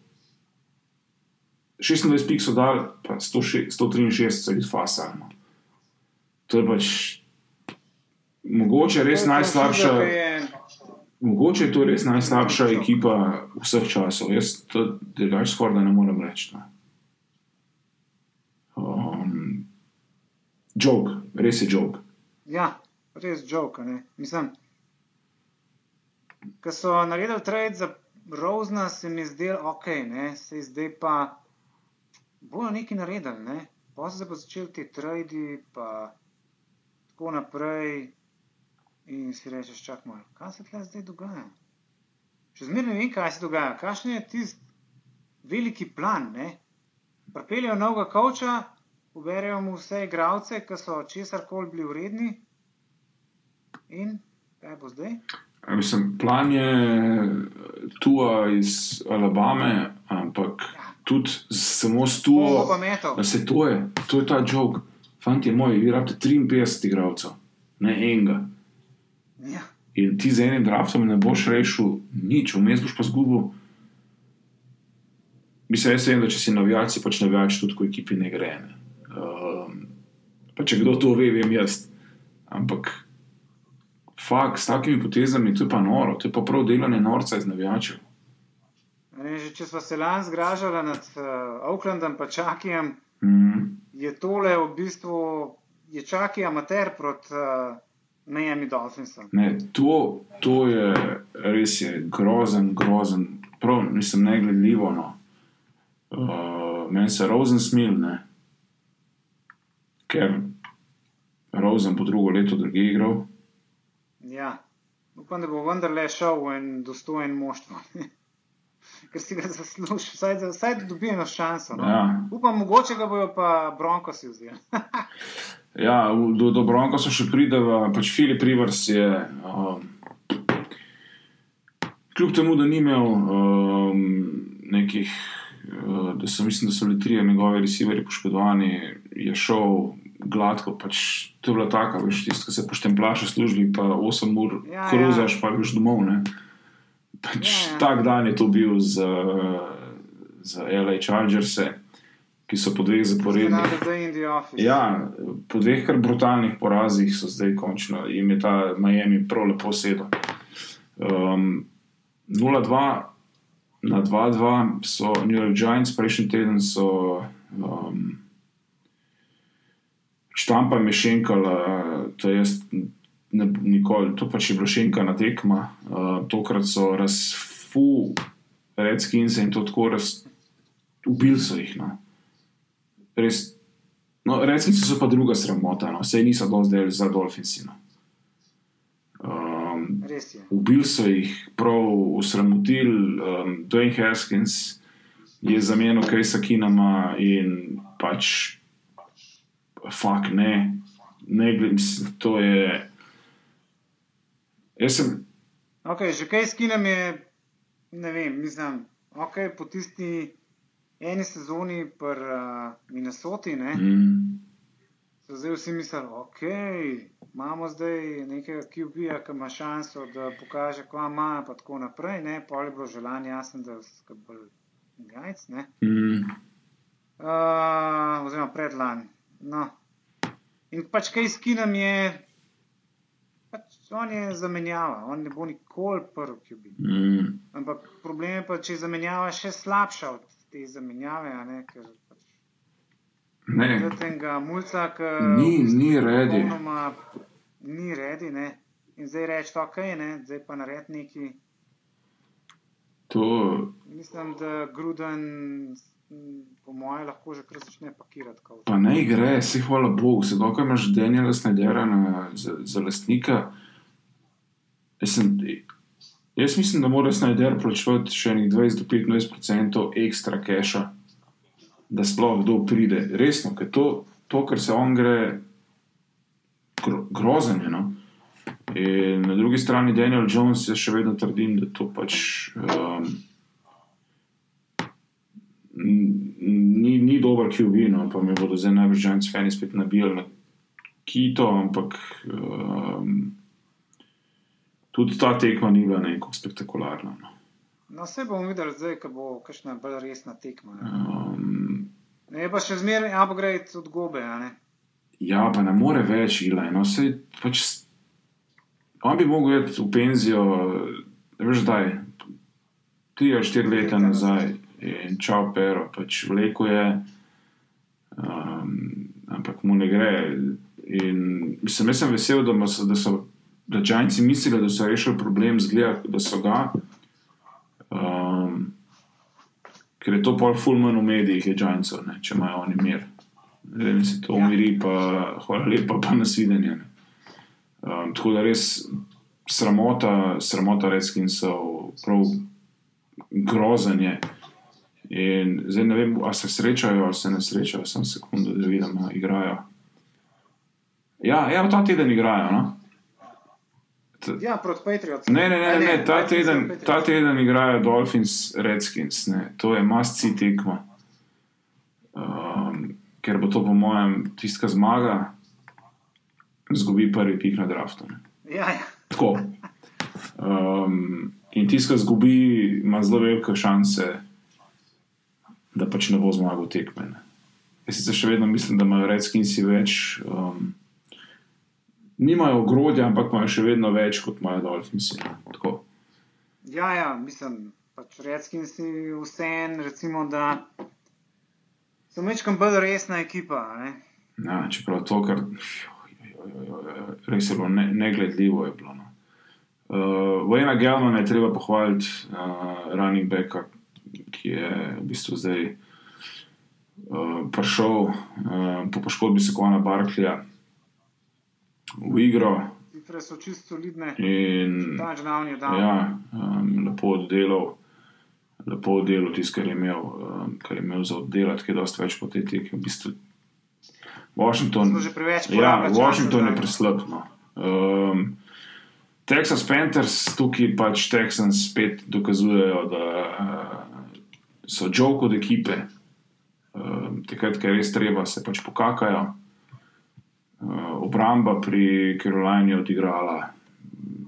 26 pik so dal, pa 106 163 so jih fasali. To je pač mogoče res najslabša. Mogoče je to res najslabša ekipa vseh časov. Jaz to drugače skoraj ne morem reči. No. Um, Jok, res je jok.
Ja, res joke. Ne? Mislim, ko so naredili trade za Rozna, se mi je zdelo, ok, ne? se zdaj pa bojo nekaj naredili. Ne? Pa so se pa začeli ti tradi, pa tako naprej. In si rečeš, čak malo, kaj se tle zdaj dogaja? Še zmeraj ne vem, kaj se dogaja. Kakšen je tisti veliki plan? Ne? Pripeljejo novega kavča, poberejo mu vse igralce, ki so česar koli bili vredni. In kaj bo zdaj?
A Mislim, plan je tuja iz Alabame, ampak tudi samo s
Koga
tujo,
pa metal?
da se to je, to je ta jok. Fanti moji, vi rabite 53 igralcev, ne enega.
Ja.
In ti z enim draftom ne boš rešil nič, vmes boš pa zgubil. Mislim, jaz vem, da če si navijač, pač navijač tudi, ko ekipi ne gre. Ne. Um, pa če kdo to ve, vem jaz. Ampak, fakt, s takimi potezami, to je pa noro, to je pa prav delanje norca iz navijačev.
Ne, že če smo se lani zgražali nad uh, Oaklandom, pa Čakijem,
Mm.
je tole v bistvu, je Čaki amater proti uh, Miami Dolphinsom.
Ne, to, to je res je grozen, grozen, prav, nisem negledljivo. No. Uh, meni se Rozen smil, ne. ker Rozen po drugo leto drugi igral.
Ja. Upam, da bo vendarle šel v en dostojen moštvo. Ker si ga zasluži, vsaj, vsaj da dobi eno šanso. No.
Ja.
Upam, mogoče ga bojo pa Broncosi vzeli.
Ja, do, do Bronka so še prideva, pač Filip Rivers je. Um, kljub temu, da ni imel um, nekih, uh, da so, mislim, da so bili trije njegovi receiverji poškodovani, je šel gladko. Pač, to je bila taka, veš, tisto, ki se poštemplaš v službi, pa 8 ur
Ja, ja.
kruzaš, pa greš domov. Ne? Pač,
Ja, ja.
Tak dan je to bil za, za LA Chargers, ki so po dveh zaporednih. Ja, po dveh kar brutalnih porazih so zdaj končno, jim je ta Miami prav lepo sedel. Um, 0-2 na 2-2 so New York Giants, prejšnji teden so um, štampa mi šenkala, to jaz ne, nikoli, to pač je bila šenkana tekma. Uh, tokrat so razfu Redskins in to tako raz, ubili so jih. No. Res No, Redskins so pa druga sramota, no. vse niso dozdaj za Dolphinsi. No. Um,
je.
Ubili so jih, prav usramotili. Um, Dwayne Haskins je zamenil Kejsa Kinama in pač, fuk ne, ne glede, mislim, to je. Jaz sem,
Okay, že kaj skinem je, ne vem, mislim, okay, po tisti eni sezoni pri uh, Minnesoti, ne,
mm,
so zdaj vsi mislili, ok, imamo zdaj nekega QB-ja, ki ima šanso, da pokaže, kva ima, pa tako naprej, ne, pol je bilo želanje jasno, da so bolj jajc, ne,
mm,
uh, oziroma predlani. No. In pač kaj skinem je, on je zamenjava, on ne bo nikoli prvi QB.
mm,
Ampak problem je pa, če je zamenjava še slabša od te zamenjave, ne, ker pač
ne,
tega mulca, ki
Ni- ni ready.
popolnoma Ni redi, ne. In zdaj reči, ok, ne, zdaj pa naredi neki.
to,
Mislim, da Gruden, po mojem, lahko že kar začne pakirati. Kavč.
Pa ne gre, si hvala Bogu, se dokaj imaš Daniela Snedera na, za, za lastnika. Jaz, sem, jaz mislim, da mora Sneder plačevati še nekaj 20 do 25% ekstra keša, da sploh kdo pride. Resno, ker to, to kar se on gre, gro, grozen je. No? Na drugi strani Daniel Jones, jaz še vedno trdim, da to pač. Um, ni dober QB, no, pa mi bodo zdaj najbrž Giants fani spet nabijali na Kito, ampak um, tudi ta tekma ni bila neko spektakularna. No.
No, vse bomo videli zdaj, ko bo kakšna bolj resna tekma.
Um,
je pa še zmeraj upgrade od gobe.
ja, pa ne more več Ilaj. No, sej, pač, on bi mogel iti v penzijo, veš, zdaj, tri ali štiri leta nazaj in čau, pero, pač vleko je, um, ampak mu ne gre. In mislim, jaz sem vesel, da, so- da so da Giantsi mislili, da so rešili problem, zgleda, da so ga. Um, ker je to pol fulman v medijih, je ne, če imajo oni mir. Da mi se to
Ja.
umiri, pa hvala lepa, pa nasvidenje. ne. Um, tako da res sramota, sramota Redskinsov, prav grozen je. In zdaj ne vem, ali se srečajo ali se ne srečajo, sem sekundo, da vidim, a igrajo. Ja, ja, ta teden igrajo. No?
Ja, proti Patriots.
Ne, ne, ne, ne, ne ta,
Redskins
teden, ta teden igrajo Dolphins, Redskins, ne. to je masti tekma. Um, ker bo to, po mojem, tista zmaga, zgubi prvi pik na draftu.
Ja, ja.
Tako. Um, in tisti, ki zgubi, ima zelo velike šanse, da pač ne bo zmagal tekme. Ne. Jaz sicer še vedno mislim, da imajo Redskinsi več. Um, nimajo ogrodja, ampak imajo še vedno več kot imajo. Tako.
ja, ja mislim, pač Redskins si vse en, recimo, da so mečkam bolj resna ekipa. Ne?
Ja, čeprav to, kar res je bilo ne, negledljivo. Je bilo, no. uh, Vojna Gelmana je treba pohvaliti, uh, running backa, ki je v bistvu zdaj uh, prišel uh, po poškodbi Sekona Barklija v igro
Cifre so čisto solidne.
in
Touchdown je dal.
ja, um, lepo oddelal. Lepo oddelal tisto, kar, je imel, um, kar je imel za oddelati, ki je dosti več po tej tekmi. V bistvu Washington, Ja,
porabili časa
Washington je
zdaj.
preslab. No. Um, Texas Panthers, tukaj pač Texans spet dokazujejo, da uh, so joke od ekipe. Um, takrat, ker je res treba, se pač pokakajo. Uh, obramba pri Carolini je odigrala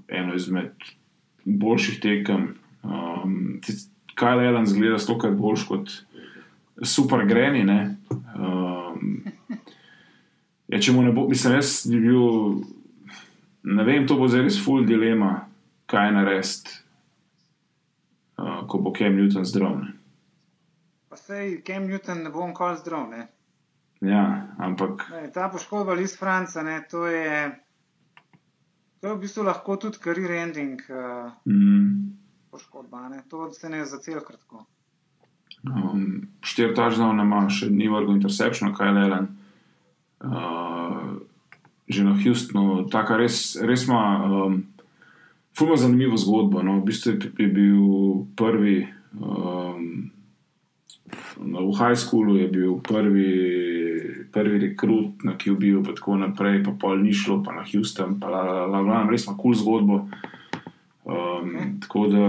eno izmed boljših tekem. Um, Kyle Allen zgleda stokrat boljš kot super greni. ne. Um, Ja, če mu ne bo, mislim, jaz bi bil, ne vem, to bo zdaj res full dilema, kaj narediti, uh, ko bo Kem Newton zdrav. Ne.
Pa sej Cam Newton ne bo nikoli zdrav. Ne?
Ja, ampak
Ne, ta poškodba Liz Franca, ne, to je. To je v bistvu lahko tudi career ending uh,
mm,
poškodba. Ne? To se ne zacel kratko.
um, štiri touchdowne ima, še ni vrgel interception, kaj je Len. Uh, že na Houstonu, tako res, res ima um, fulno zanimivo zgodbo. No. V bistvu je, bil prvi. Um, v high schoolu je bil prvi, prvi rekrut na QB-ju, pa tako naprej, pa pol ni šlo, pa na Houston, pa la, la, la, la, res ima kul cool zgodbo. Um, okay. Tako da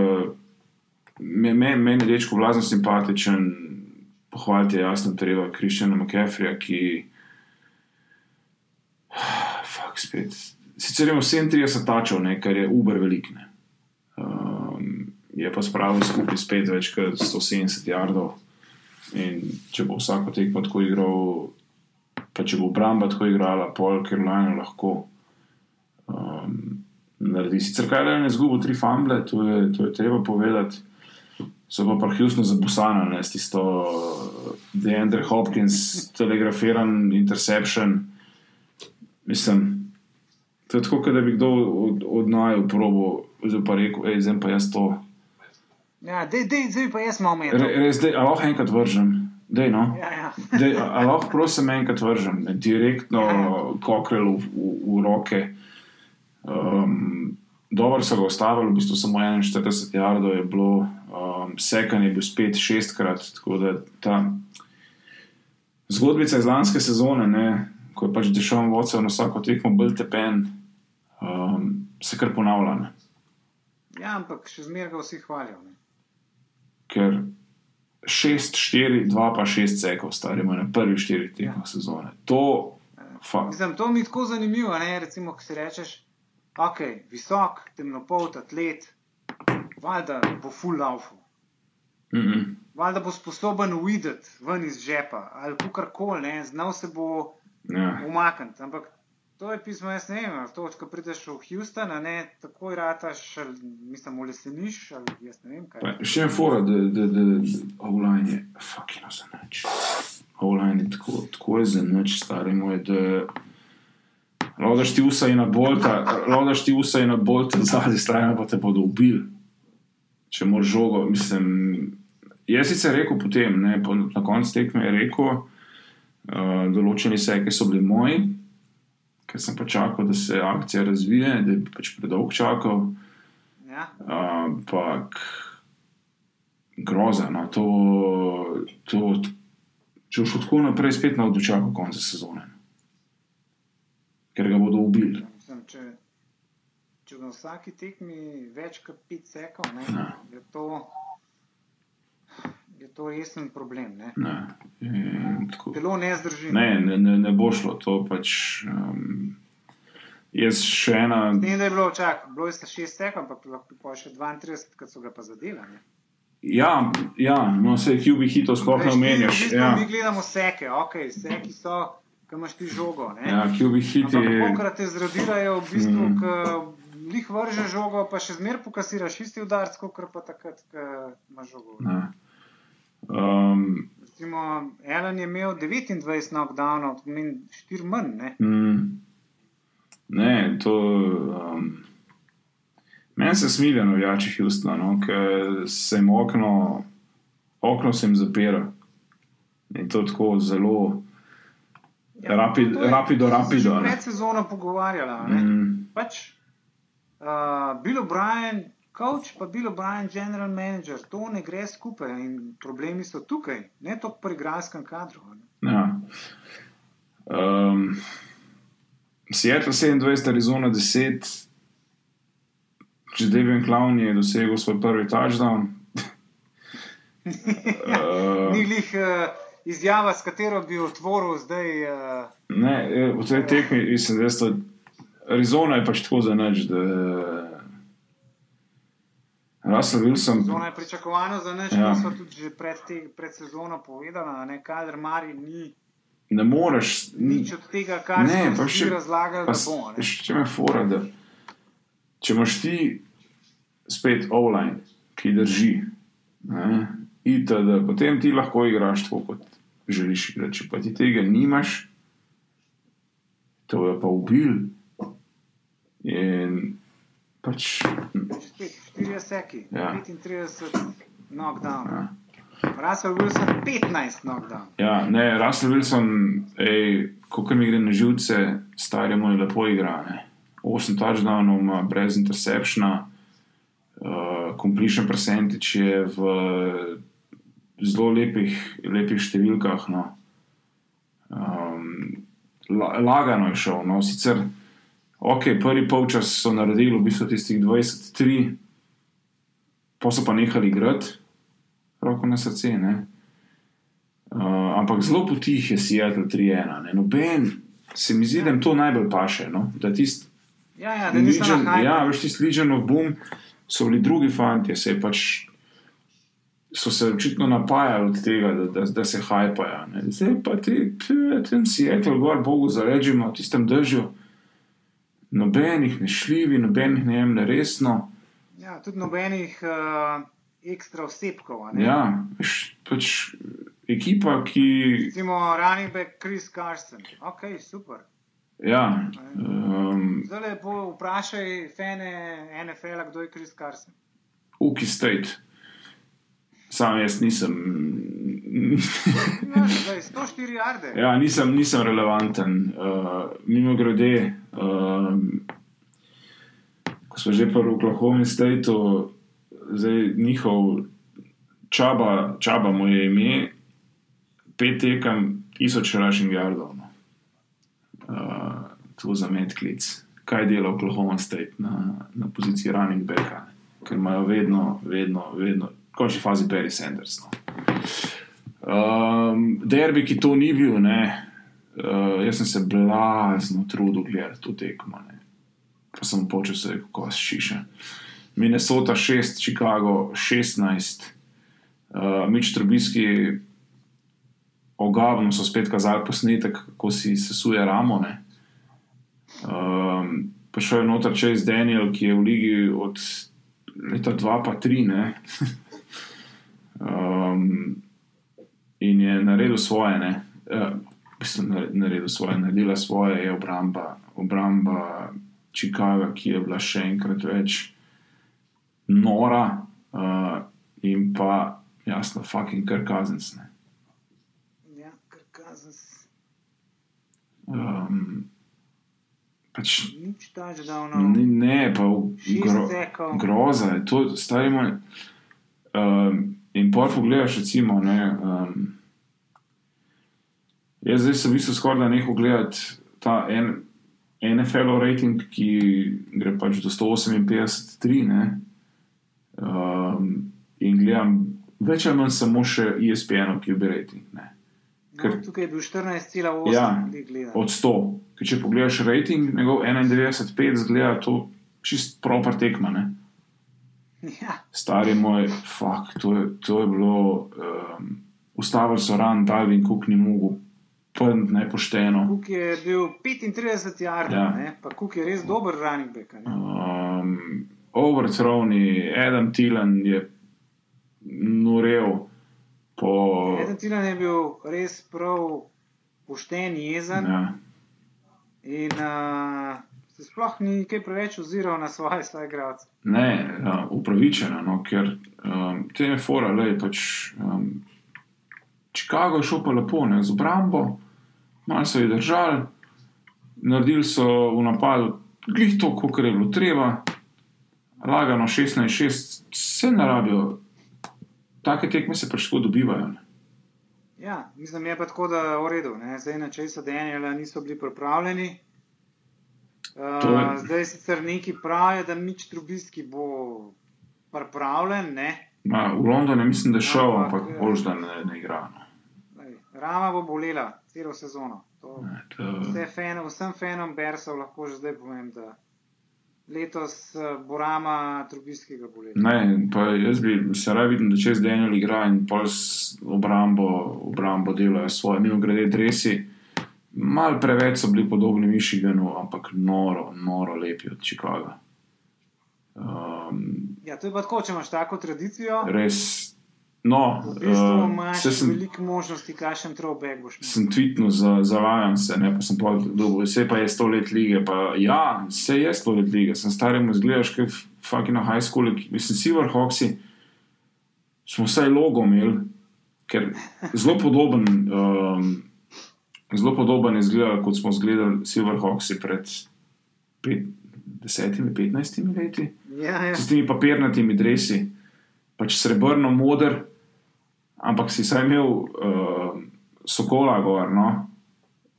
me- me- meni je dečko vlazno simpatičen, pohvaliti je jasno treba Kristjana McCaffreya, ki. Fak, spet. Sicer ima 37 tačov, ne, kar je uber velik. ne. Um, je pa spravil skupaj spet več kot 170 jardov. In če bo vsako tekmo tako igral, pa če bo obramba tako igrala, pol Carolina lahko um, naredi. Sicer kaj le ne zgubo tri famble, to je, to je treba povedati. So pa pa Houston zabusana, ne s tisto Deandre Hopkins, telegrafiran interception. Mislim, to je tako, da bi kdo od, od naju probo, zdaj pa rekel, hej, zdaj pa jaz to.
Ja, dej, dej, zdaj pa jaz malo
Re,
menil.
res, dej, a lahko enkrat vržem. Dej, no.
Ja, ja.
Dej, a, lahko prosim enkrat vržem, ne, direktno
Ja.
kokrel v, v, v roke. Um, Dobro so ga ustavili, v bistvu samo 41 jardov je bilo, um, sekan je bil spet šestkrat. Tako da ta zgodbica iz lanske sezone, ne, ko je pač Dešon Vodcev na vsako tekmo bolj tepen, um, se kar ponavlja. Ne.
ja, ampak še zmeraj ga vsi hvalijo. Ne?
ker 6, 4, 2 pa 6 sekov, stari moj na prvih 4 tekmah ja. sezone. To,
Mislim, to mi je tako zanimivo, ne? recimo, ko si rečeš, ok, visok, temnopolt atlet, valjda bo full laufu.
mm -mm.
Valjda bo sposoben videti ven iz žepa ali kar koli, znal se bo
ja.
umakniti. Ampak to je pismo, jaz ne vem, to, ko prideš v Houston, ne takoj rataš, ali, mislim, v leseniš, ali jaz ne vem kaj.
Pa Še en fora, da, da, da, da online je, fucking za nič. Online je tako, tako je za nič, stari moj, da laudaš ti usa in na bolta, laudaš ti usa in na bolta zadnji strani, pa te bodo ubili. Če moraš žogo, mislim. Jaz sicer rekel potem, ne, po, na koncu tekme je rekel, uh, določeni seki so bili moji, ker sem pa čakal, da se akcija razvije, da bi pač predolgo čakal.
Ja?
ampak groza. No, to, to, če boš tako naprej, spet na dočakal konca sezone. Ker ga bodo ubili.
Mislim, če, če na vsaki tekmi več kot 5 sekov, ne,
Ja.
je to, je to resen problem. Ne.
Ne, in tako-
Telo ne zdrži.
ne, ne, ne, ne bo šlo. To pač. Um, jaz še ena.
Ne, da je bilo čak, bilo je 6 sekov, ampak lahko pa še 32, ki so ga pa zadeli.
Ja, ja no, vse QB hitov sploh ne
bistvu
Ja,
Mi gledamo seke, ok, seki so, ki imaš ti žogo. Ne.
ja QB.
Ampak pokrat te zradirajo, v bistvu,
Mm.
mm. lih vrže žogo, pa še zmer pokasiraš isti udarc, kot pa takrat, ko imaš žogo.
Ne. Um,
Recimo, Ellen je imel 29 knockdownov, to pomeni 4 manj. Ne?
Mm. Ne, to. Um, Meni se smilijo navijači Houstona, no, ker se jim okno, okno se jim zapira. In to tako zelo rapid,
to je-
rapido,
to se
rapido.
že
ne.
Pred sezono pogovarjala. Ne?
Mm,
Pač, uh, Bill O'Brien, coach, pa Bill O'Brien, general manager, to ne gre skupaj in problemi so tukaj, ne toliko pri igralskem kadru. Ne?
ja. um, Seattle 27, Arizona 10, že Devian Clown je dosegel svoj prvi touchdown. Uh,
Ni glih uh, izjava, s katero bi otvoril zdaj. Uh,
Ne, eh, v tej tekmi mislim, da je. Arizona je pač tako za nič, da. Russell Wilson.
Zona je pričakovano za nas,
Ja.
ja. smo tudi že pred, te, pred sezono povedali, da kader Mari ni
Ne moreš.
nič od tega, kar
Ne, pa še-
razlagali,
Pa,
da bo. ne.
s- če me fora, da če imaš ti spet online, ki drži, ne, itd., potem ti lahko igraš tako, kot želiš igrati. Če pa ti tega nimaš, to je pa ubil. In pač.
Spet 4 seki,
Ja.
35 knockdown.
Ja.
Russell Wilson 15 knockdown.
Ja, ne, Russell Wilson, kot mi gre na živce, stari moj lepo igra. Ne. 8 touchdownov ima brez interceptiona, uh, completion percentage je v zelo lepih, lepih številkah. No. Um, la, lagano je šel. No. Sicer, ok, prvi polčas so naredili v bistvu tistih 23, pa so pa nehali igrati, roko na srce. Ne. Uh, ampak zelo potih je Seattle 3-1. ne. Noben, se mi zdi, da jim to najbolj paše. No? Da tisti
Ja, ja,
Legion, ja, veš, tisti Legion of Boom so bili drugi fanti, se je pač. So se očitno napajali od tega, da, da, da se hajpajo. ne. Zdaj pa ti, tam Seattle, gor, Bogu zarežimo, v tistem držju. Nobenih ne šljivi, nobenih ne jemlje resno.
Ja, tudi nobenih uh, ekstra osebkov.
Ja, pač ekipa, ki.
Recimo running back Chris Carson. Ok, super.
Ja, um,
Zdaj lepo vprašaj fene NFL-a, kdo je Chris Carson.
Uki State. Sam jaz nisem.
Ja, zdaj 104 jarde.
Ja, nisem, nisem relevanten. Uh, mimo grede, uh, ko smo že pri Oklahoma Stateu, zdaj njihov čaba, čaba mu je ime, pet tekem, tisoč rushing yardov. No. Uh, to za medklic. Kaj dela Oklahoma State na, na poziciji running backa, ker imajo vedno, vedno, vedno, v končni fazi Perry Sanders. No. Um, derbi, ki to ni bil, ne. Uh, jaz sem se blazno trudil gledati to tekmo. Ne. Pa sem počel se, kako se šiša. Minnesota 6, Chicago 16, uh, Mič Trbiski, ogavno so spet kazali posnetek, kako si sesuje ramo. Um, pa šel je noter čez Daniel, ki je v ligi od leta 2 pa 3. um, in je naredil svoje, ne. Uh, Naredil svoje, naredila svoje, je obramba, obramba Chicago, ki je bila še enkrat več nora, uh, in pa jasno, fucking kar kazenske.
Ja, kar kazenske.
Um, pač,
Nič ta že davno.
ne, ne, pa
Šest
gro, groza je to, starimo. Um, in pa pogledaš, recimo. Ne, um, jaz zdaj sem v bistvu skoraj da nehal gledati ta en, NFL rating, ki gre pač do 158, ne. Um, in gledam več ali manj samo še E ESPN, ki bil rating. Ne.
No,
ker-
tukaj je bil 14,8
Ja, od 100. Ker če pogledaš rating, njegov 91,5 zgleda to čist proper tekma. Ne?
Ja,
Stari moj, fuck, to je, to je bilo. Um, ustavili so ran, Dalvin Cook ni mogel, pnt nepošteno.
Kuk je bil 35 jardov,
Ja.
pa Kuk je res dober running back.
Um, Overthrowni, Adam Tilan je norel po.
Eden Tilan je bil res prav pošten, jezen ja. In uh, se sploh ni kaj preveč oziral na svoje soigralce.
ne, ja, upravičeno, no, ker um, te je fora, le pač. Um, Chicago je šel pa lepo, ne, z obrambo, malo so jih držali, naredili so v napadu, glih to, kot je bilo treba, lagano 16-6, vse ne rabijo, take tekme se pač tako dobivajo. Ne.
Ja, mislim, je pa tako, da je v redu. Ne? Zdaj na česa Daniela niso bili pripravljeni. Uh, zdaj sicer neki pravijo, da nič trubiski bo pripravljen. Ne?
Ma, v Londonu mislim, da je šel,
Ampak,
ampak
ja.
bož da ne, ne igra. No.
Rama bo bolela celo sezono. To,
Ne, to-
vse fan, vsem fanom Bersov lahko že zdaj povem, da letos eh, bo Rama trubiskega bolela.
Ne, pa jaz bi se raje videl, da čez Daniel igra in pol s obrambo, obrambo delajo svoje. Mimo grede, dresi. Mal preveč so bili podobni Michiganu, ampak noro, noro lepi od Chicaga. Um,
Ja, to je pa tako, če imaš tako tradicijo.
res, no,
V bistvu
uh,
imaš
sem,
veliko možnosti, kakšen throwback boš
sem tweetnil, za, zavajam se, ne, pa sem pa dobil, vse pa je sto let lige. Pa, ja, vse je sto let lige, sem staremu zgledaš, kot fucking na high school, mislim, Silverhawksi, smo vsaj logo imeli, ker zelo podoben, um, zelo podoben je zgledal, kot smo zgledali Silverhawksi pred pet, desetimi, petnajstimi leti.
Ja, ja.
S temi papirnatimi dresi, pač srebrno moder, ampak si saj imel uh, sokola gor, no.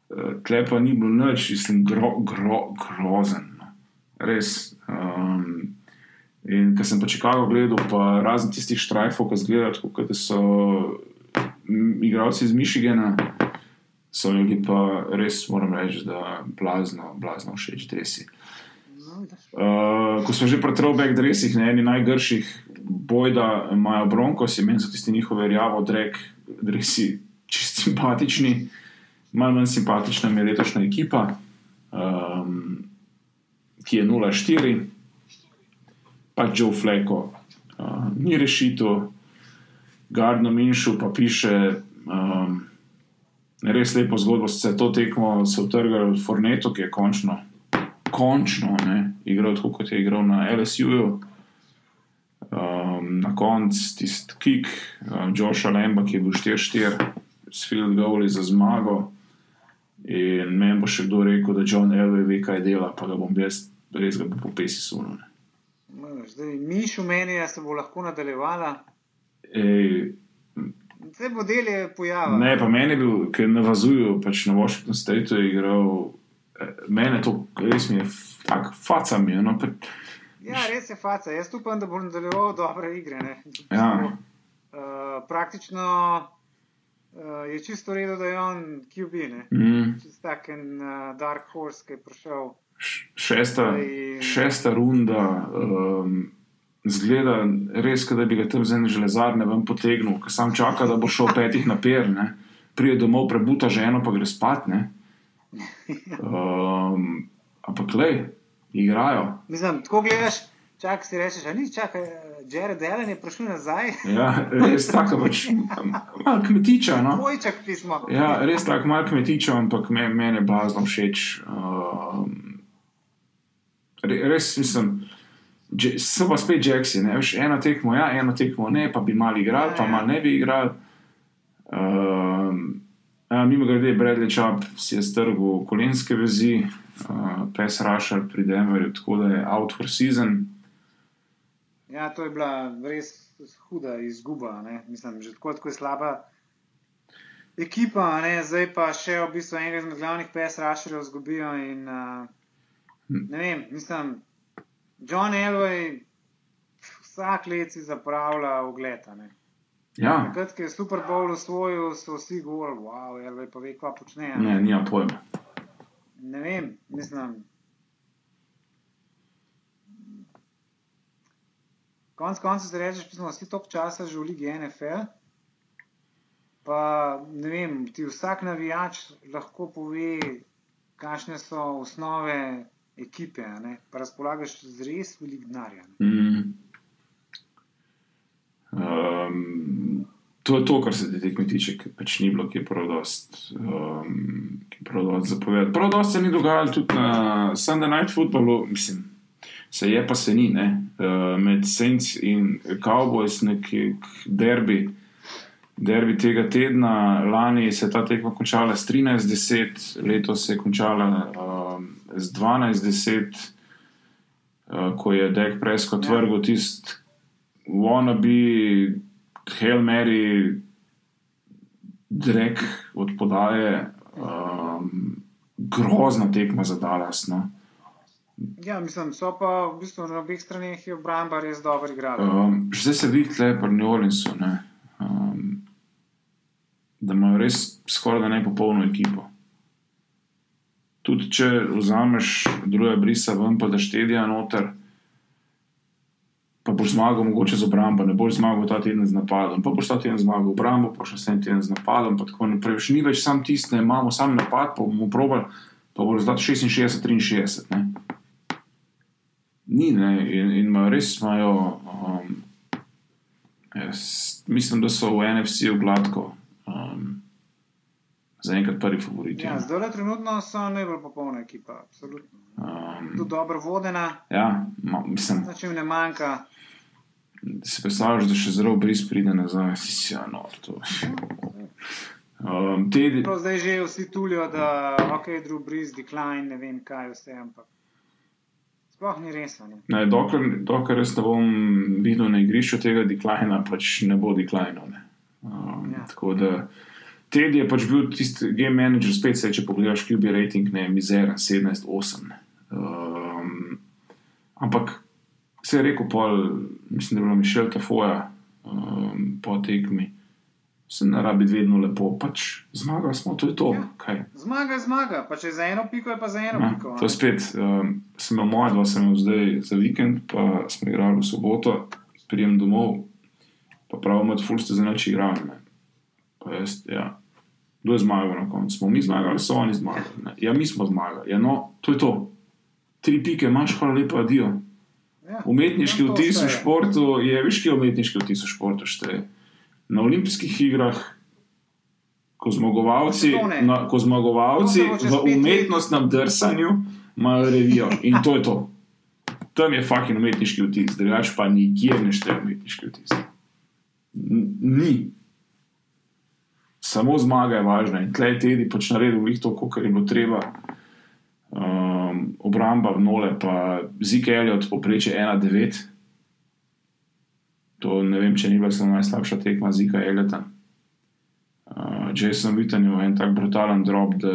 Uh, Tle pa ni bilo nič, mislim, gro, gro, grozen. No. Res. Um, in ko sem pa Chicago gledal, pa razen tistih štrajfov, ki zgledajo, kot da so igralci iz Michigana, so bili pa res, moram reči, da blazno, blazno všeč dresi. Uh, ko smo že pri throwback drevesih, ne eni najgrših, bojda imajo bronkos, meni so tisti njihovi rjavo drek, drevesi čist simpatični, malo manj simpatična je letošnja ekipa, um, ki je 0-4, pač Joe Fleko, uh, ni rešitev, Gardner Minšu pa piše. Um, Res lepo zgodbo, se je to tekmo se utrgal Forneto, ki je končno končno ne, igral tako, kot je igral na LSU-ju. Um, na koncu tisti kick, um, Joša Lemba, ki je bil 4-4, s field goali za zmago. In meni bo še kdo rekel, da John Elway ve, kaj dela, pa ga bom jaz res ga po pesi sunil.
No, Zdaj, Miš umenja, se bo lahko nadaljevala.
Ej,
Se bo del je pojavil.
ne, pa meni je bil, ker navazujo, pač na Washington Stateu je igral. eh, Mene to res mi je tako, faca mi je. No, pa,
Ja, res je faca. Jaz upam, da bo nadaljeval dobre igre. Ne?
Ja.
Uh, praktično uh, je čisto redo, da je on QB. Ne?
Mm.
Čist tak en uh, Dark Horse, ki je prišel.
Šesta,
In-
šesta runda, um, zgleda res, da bi ga tam z ene železarne ven potegnil, ker sam čaka, da bo šel petih na per, ne. pride domov, prebuta ženo, pa gre spat. Ne. Um, ampak le, igrajo.
Mislim, tako gledaš, čakaj si rečeš, a ni čakaj, Jared Allen je prišel nazaj,
Ja, res tako, pač, malo kmetiča. No.
dvojček pismo.
Ja, res tako, malo kmetiča, ampak me, meni je blazno všeč. Um, re- res mislim. So pa spet ne veš, eno tekmo, ja, eno tekmo ne, pa bi malo igrali, pa
Ja, ja.
malo ne bi igrali. Um, ja, mimo grede, Bradley Chubb si je strgal kolenske vezi, uh, pes Rašar pri Denverju, tako da je out for season.
Ja, to je bila res huda izguba. Ne? Mislim, že tako, tako je slaba ekipa, a ne? zdaj pa še v bistvu enega izmed glavnih pes rašerjev zgubijo. In, uh, ne vem, mislim, John Elway vsak let si zapravlja ne.
Ja,
Takrat, ko je Super Bowl osvojil, so vsi govorili, wow, Elway pa ve, kva počne. a
ne, nima pojma.
Ne vem, mislim. Konec koncev se rečeš, da smo vsi tok časa že v Ligi NFL. Pa ne vem, ti vsak navijač lahko pove, kakšne so osnove ekipe, pa razpolagaš z res velik denarja. ne.
Mm. Um, to je to, kar se te tekme tiče, ker pač ni bilo, ki je prav dost, um, ki prav dost zapovedati. Prav dost se ni dogajalo tudi na Sunday Night Footballu, mislim, se je pa se ni, ne. Uh, med Saints in Cowboys neki derbi. Derbi tega tedna, lani se je ta tekma končala s 13-10, letos se je končala um, z 12-10, uh, ko je Dek Prescott
Ja.
vrgel tisti wannabe Hail Mary drek od podaje. Um, grozna tekma za Dallas. No.
Ja, mislim, so pa v bistvu na obeh straneh je obramba res dobro igrala.
Um, zdaj se vidi, je pri New Orleansu, ne, um, da imajo res skoraj da nepopolno ekipo. Tudi če vzameš druge brisa ven, pa da štedija noter, pa boš zmagal mogoče z obrambo, ne boš zmagal ta teden z napadom, pa boš ta teden zmagal obrambo, pa še naslednji teden z napadom, pa tako naprej. Več ni več sam tisti, ne imamo sam napad, pa bomo probali, pa bo rezultat 66-63. ne. Ni, ne, in, in imajo res imajo. Um, jaz mislim, da so v NFC-ju gladko. Um, Zaenkrat prvi favoriti.
Ja,
Ja,
zdaj le trenutno so najbolj popolna ekipa, absolutno.
um,
Tudi dobro vodena,
ja ma, mislim,
na čem ne manjka.
si predstavljaš, da še zelo bris pride nazaj. Si si, ja, no, to. Um, te,
Prav zdaj že vsi tulijo, da ok, Drew Brees, decline, ne vem kaj vse, ampak sploh ni res. Ne?
dokler, dokler res ne bom videl na igrišču tega deklina, pač ne bo deklina. Um,
Ja.
Tako da Ted je pač bil tisti game manager, spet se, če pogledaš QB rating, ne, mizeren, 17-8. ne. Um, ampak se je rekel, pol, mislim, da je bilo Mišel Tafoja um, po tekmi. Se ne rabi vedno lepo, pač zmagali smo, to je to.
Ja.
Kaj?
Zmaga zmaga, pa če za eno piko je pa za eno
Ja,
piko.
to je spet, um, sem imel moja dva, sem imel zdaj za vikend, pa smo igrali v soboto, prijem domov, pa pravimo, da fulste za noč igrali. Pa jaz, ja, kdo je zmagal na koncu? Smo mi zmagali, so oni zmagali. Ne. Ja, mi smo zmagali. Ja, no, to je to. Tri pike, imaš hvala lepa, adijo.
Ja,
Umetniški
to
vtis v športu je, veš, kaj je umetniški vtis v športu šteje. Na olimpijskih igrah, ko zmagovalci, na, ko zmagovalci v umetnostnem drsanju imajo revijo in to je to. Tam je fucking umetniški vtis, drugače pa nikjer ne šteje umetniški vtis. N- Ni. Samo zmaga je važna in tleh tedi pač naredil jih to, kar je bilo treba. Um, obramba v nole, pa Zike Elliot poprečje 1-9. To ne vem, če ni bila samo najslabša tekma Zika Elliota. Uh, Jason Witten je en tak brutalen drop, da,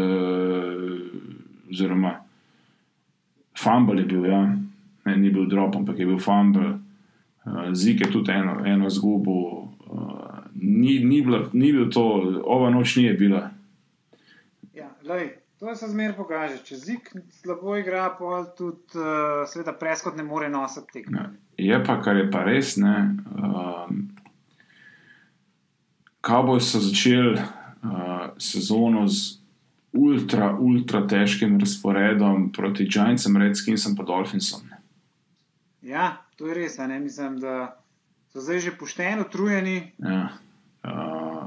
oziroma fumble je bil, ja. Ne, ni bil drop, ampak je bil fumble. Uh, Zik je tudi eno, eno zgubo, uh, ni, ni, bila, ni bil to, ova noč ni bila.
Ja, lej, to se zmeraj pokaže. Če zik slabo igra, pol tudi uh, seveda preskot ne more nositi tega.
Ja. Je pa, kar je pa res, ne. Um, Cowboys so začeli uh, sezono z ultra, ultra težkim razporedom proti Giantsom, Redskingsom in Dolphinsom. ne.
Ja, to je res. Ne? Mislim, da so zdaj že pošteno utrujeni
Ja. Uh,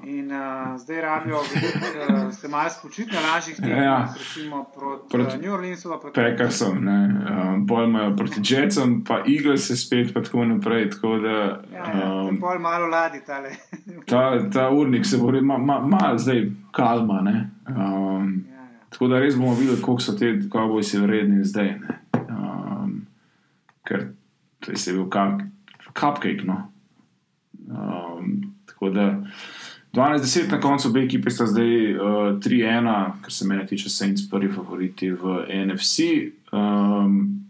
in uh, zdaj rabijo uh, se malo spočiti na lažjih tekmah,
Ja.
recimo proti,
Proti
proti New Orleansu. Proti
Packersom, um, pol imajo proti Jetsom, pa Eagles je spet, pa tako naprej. Tako da,
Ja, ja,
um,
um, pol malo ladi tale.
ta, ta urnik se bo malo ma, ma, zdaj kalma. Ne, um,
ja, ja.
Tako da res bomo videli, koliko so te kavbojci vredni zdaj. ne. Um, ker to je bil kap, cupcake. No. Um, tako da 12-10 na koncu, obe ekipi sta zdaj uh, 3-1, kar se mene tiče, Saints prvi favoriti v NFC. Um,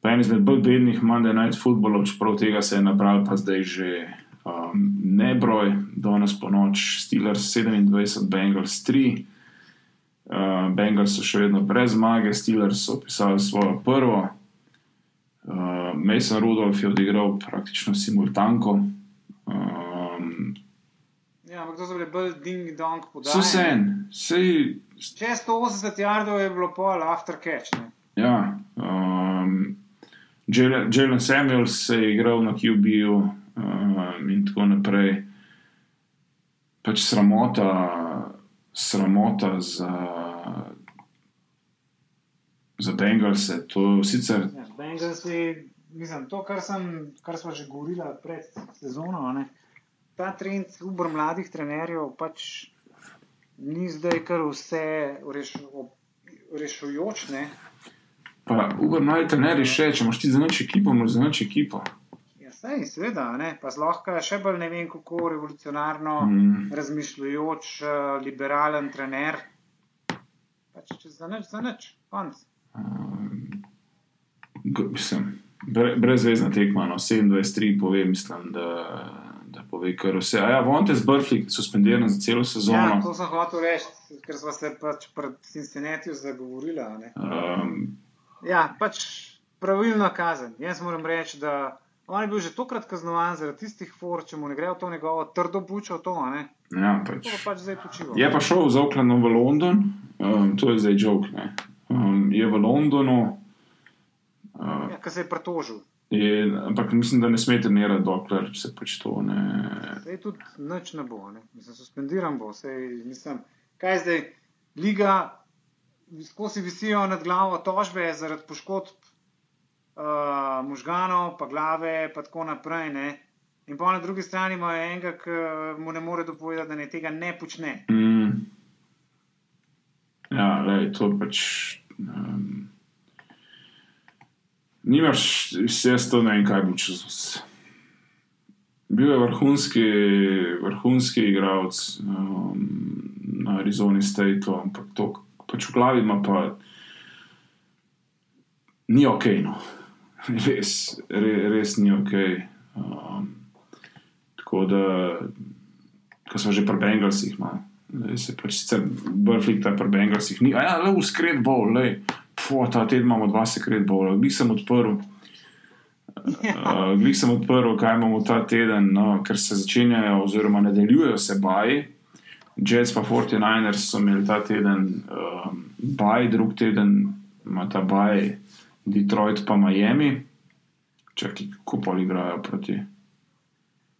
pa en izmed bolj bednih Monday Night Footballov, čeprav tega se je nabral, pa zdaj že um, nebroj, danes po noč Steelers 27, Bengals 3. Uh, Bengals so še vedno brez zmage, Steelers so pisali svojo prvo. Uh, Mason Rudolph je odigral praktično simultanko. Um,
ja, ampak to so bile bolj ding-dong podaje.
so se en, sej,
Čez 180 jardov je bilo pol after catch. Ne?
ja. Um, Jalen Jalen Samuels se je igral na QB-ju um, in tako naprej. Pač sramota, sramota za, za Bengalse. To sicer
Ja, Bengalsi, mislim, to, kar, sem, kar smo že govorili pred sezono, ne, ta trend ubor mladih trenerjev pač ni zdaj kar vse reš, rešujoč. Ne?
Pa, Uber, naj te ne reši, če imaš ti za noč ekipo, imaš za noč ekipo.
Ja, sej, seveda, ne, pa zlohka še bolj ne vem, kako revolucionarno
Mm.
razmišljujoč, eh, liberalen trener. Pač čez za nič, za nič, konc.
Um, g- mislim, bre, brezvezna tekma, no, 27-3 pove, mislim, da pove kar vse. A ja, Vonte z Brflik suspendiran za celo
Ja,
sezono.
to sem hotel reči, ker smo se pač pred Cincinnati zagovorili.
Um,
Ja, pač pravilno kazen. Jaz moram reči, da on je bil že tokrat kaznovan zaradi tistih for, če mu ne gre v to njegovo trdo bučo, to, ne.
ja,
To
pač.
pa pač zdaj počiva.
Je pa šel z Oaklandom v London, um, to je zdaj ne. Um, je v Londonu, uh,
Ja, ker se je pretožil.
Je, ampak mislim, da ne sme trenirati, dokler se pač to ne.
Zdaj tudi nič ne bo, ne. Mislim, suspendiran bo. Sej, mislim, kaj zdaj, liga, skozi visijo nad glavo tožbe zaradi poškodb uh, možganov, pa glave, pa tako naprej. Ne. In pa na drugi strani ima enega, ki mu ne more dopovedati, da ne tega ne počne.
Mm. Ja, lej, to pač. Um, nimaš, vse to ne vem, kaj bo čez. Bil je vrhunski, vrhunski igralec um, na Arizoni State, ampak to pač v glavi ima pa. Ni ok, no. Res, re, res ni ok. Um, tako da, ko smo že pri Bengalsih, no. Zdaj se pač sicer Brflik ta pri Bengalsih ni. A ja, le v skred bol, le. Pfu, ta teden imamo dva sekret bola. Glih sem odprl. Uh, Glih sem odprl, kaj imamo ta teden, no, ker se začenjajo, oziroma nadaljujejo se baji. Jets pa 49ers so imeli ta teden um, baj, drug teden ima ta baj Detroit pa Miami. Čakaj, kako pa igrajo proti.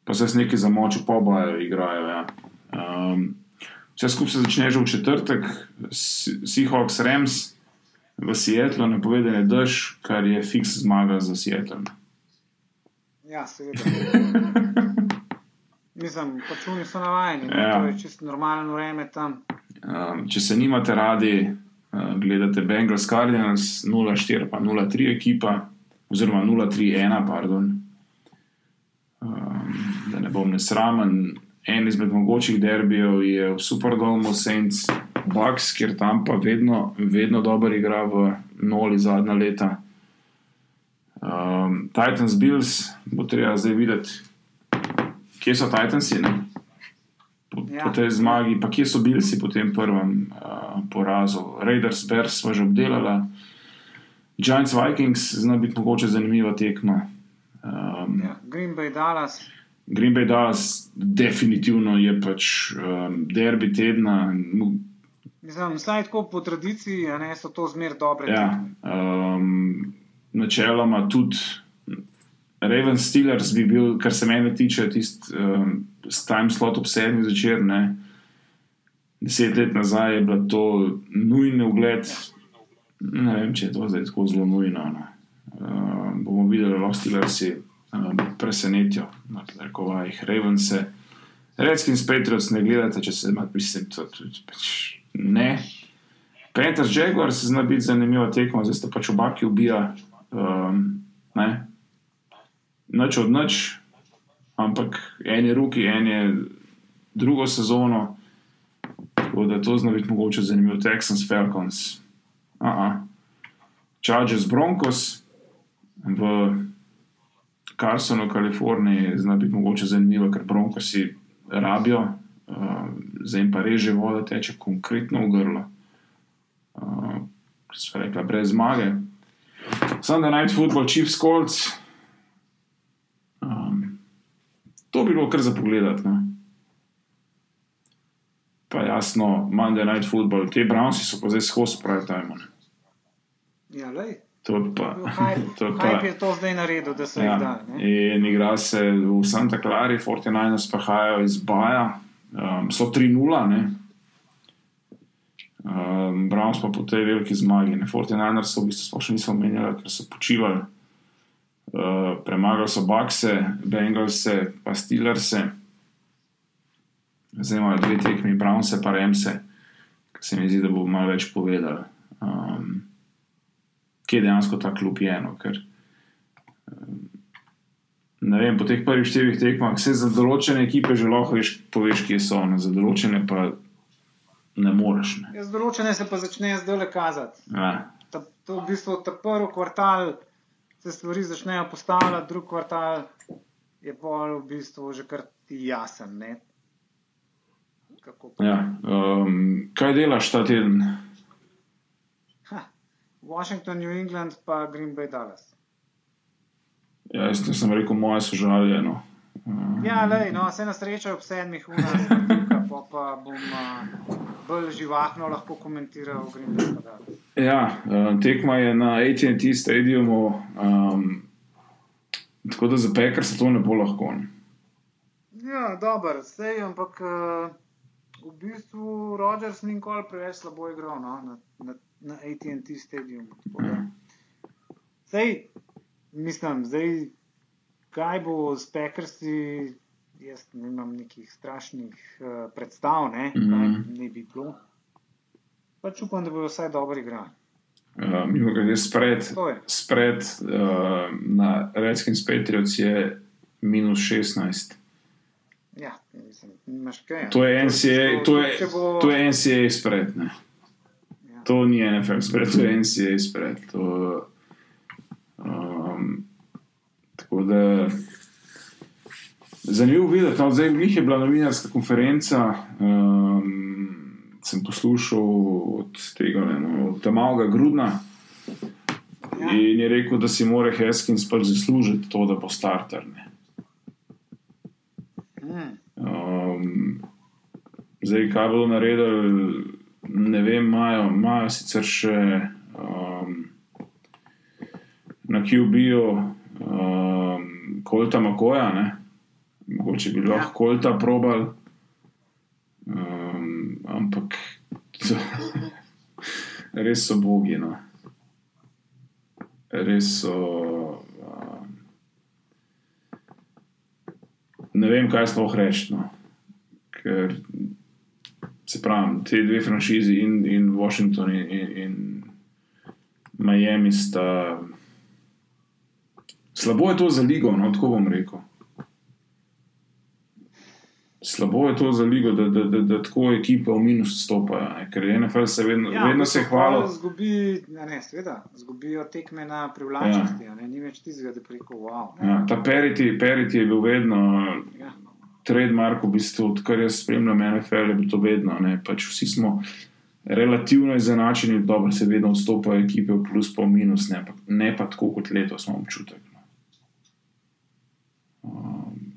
Pa se z neki za moč po boju igrajo. Ja. Um, vse skupaj se začne že v četrtek, Se- Seahawks Rams v Seattlu, napovedan je dež, kar je fiks zmaga za Seattle.
Ja, seveda. Mislim, pač oni so navajeni,
Ja.
to je čisto normalno vreme tam.
Um, če se nimate radi, uh, gledate Bengals Cardinals 0-4 pa 0-3 ekipa, oziroma 0-3-1, pardon. Um, da ne bom nesramen. En izmed mogočih derbijev je v Superdomu Saints Bucks, kjer tam pa vedno, vedno dobro igra v noli zadnja leta. Um, Titans Bills bo treba zdaj videti, kje so Titansi, ne? Po,
Ja.
po tej zmagi, pa kje so bili si po tem prvem uh, porazu. Raiders, Bears smo že obdelali, Giants, Vikings, zna biti mogoče zanimiva tekma. Um,
Ja. Green Bay, Dallas.
Green Bay Dallas definitivno je pač um, derbi tedna.
Mislim, saj tako po tradiciji, a ne so to zmer dobre.
Ja, um, načeloma tudi Raven Steelers bi bil, kar se mene tiče, tisti um, time slot ob sedmih zvečer. Ne. Deset let nazaj je bilo to nujno ugled. Ne vem, če je to zdaj tako zelo nujno. No. Um, bomo videli, lahko Steelersi um, presenetijo na rekovajih Ravense. Redskins Patriots ne gledate, če se ima mislim, to, to, pač ne. Panthers Jaguars zna biti zanimiva tekma, zdaj sta pač oba, ki ubija. Um, ne. Noč od noč, ampak en je ruki, en je drugo sezono. Tako da to zna biti mogoče zanimivo. Texans, Falcons, uh-uh. Chargers, Broncos v Carsonu, Kaliforniji, zna biti mogoče zanimivo, ker Broncosi rabijo, uh, zdaj pa reže voda teče konkretno v grlo. Uh, Sva rekla, brez zmage. Sunday night football, Chiefs, Colts. Um, to bi bilo kar za pogledati. No? Pa jasno, Monday night football, te Brownsi so pa zdaj skozi pravi time. Ne?
Ja, lej.
To je pa. To je pa
hype je to zdaj naredil, da jih
ja.
dali. ne.
In igra se v Santa Clara, 49ers prihajajo iz Baja, um, so 3-0. ne. Um, Browns pa po tej veliki zmagi. Ne? 49ers so v bistvu sploh še niso omenjali, ker so počivali. Uh, premagali so Bakse, Bengalse, pa Steelerse. Zdaj imajo dve tekmi, Brownse pa Remse, ki se mi zdi, da bo malo več povedal. Um, kje dejansko ta klub je. No, ker, vem, po teh prvih štirih tekmah, vse za določene ekipe že lahko veš, poveš, kje so, ne, za določene pa ne moreš. Ne.
Jaz določene se pa začne zdaj le kazati.
Ja,
Ta, to v bistvu ta prvi kvartal se stvari začnejo postavljati, drugi kvartal je pol v bistvu že kar ti jasen. Ne? Kako pa?
ja. Um, kaj delaš ta teden?
Ha, Washington, New England, pa Green Bay, Dallas.
Ja, jaz sem rekel, moje so žaljeno. Um,
Ja, lej, no, se na srečo ob sedmih urah, pa, pa bom uh, bolj živahno lahko komentiral.
Ja, um, tekma je na ATT stadiumu, um, tako da za Pekar se to ne bo lahko. ne.
Ja, dober, sej, ampak uh, v bistvu Rodgers ni nikoli preveč slabo igral no, na, na, na ATT stadiumu. da. Sej, mislim, zdaj, kaj bo s Packersi, jaz nimam nekih strašnih uh, predstav, ne,
Mhm.
kaj ne bi bilo. Pač upam, da bodo vsaj dobro igrali.
Uh, Mimo grede, spred, spred uh, na Redskins Patriots je minus 16.
Ja, mislim, nimaš kaj.
To je NCA, to je,
če bo-
to je NCA spred. Ne.
Ja.
To ni NFL spred, to je NCA spred. To, um, tako da. Zanimivo videti, no, zdaj njih je bila novinarska konferenca. Um, sem poslušal od tega, ne, no, od malega Grudna.
Ja.
In je rekel, da si mora Heskins pač zaslužiti to, da bo starter. Ne. Um, zdaj, kaj bodo naredili, ne vem, imajo, imajo sicer še um, na QB-ju um, Kolta Makoja, ne? mogoče bi lahko
Ja.
Kolta probal, um, ampak to, res so bogi. No. Res so. Um, ne vem, kaj sploh reči. No. Ker se pravi, te dve franšizi in, in Washington in, in, in Miami sta. Slabo je to za ligo, no, tako bom rekel. Slabo je to za ligo, da, da, da, da tako ekipe v minus stopajo. Ne? Ker NFL se vedno, ja, vedno se
pol Zgubi, ne, ne, seveda, zgubijo tekme na privlačnosti, ja. ni več tistega, da rekel, wow. Ne,
Ja, ta Periti, Periti je bil vedno
ja.
trademark, v bistvu, odkar jaz spremljam NFL, je bilo to vedno. Ne? Pač vsi smo relativno izenačeni, dobro se vedno odstopajo ekipe v plus, pa v minus, ne pa, ne pa tako kot letos, imamo občutek. No. Um,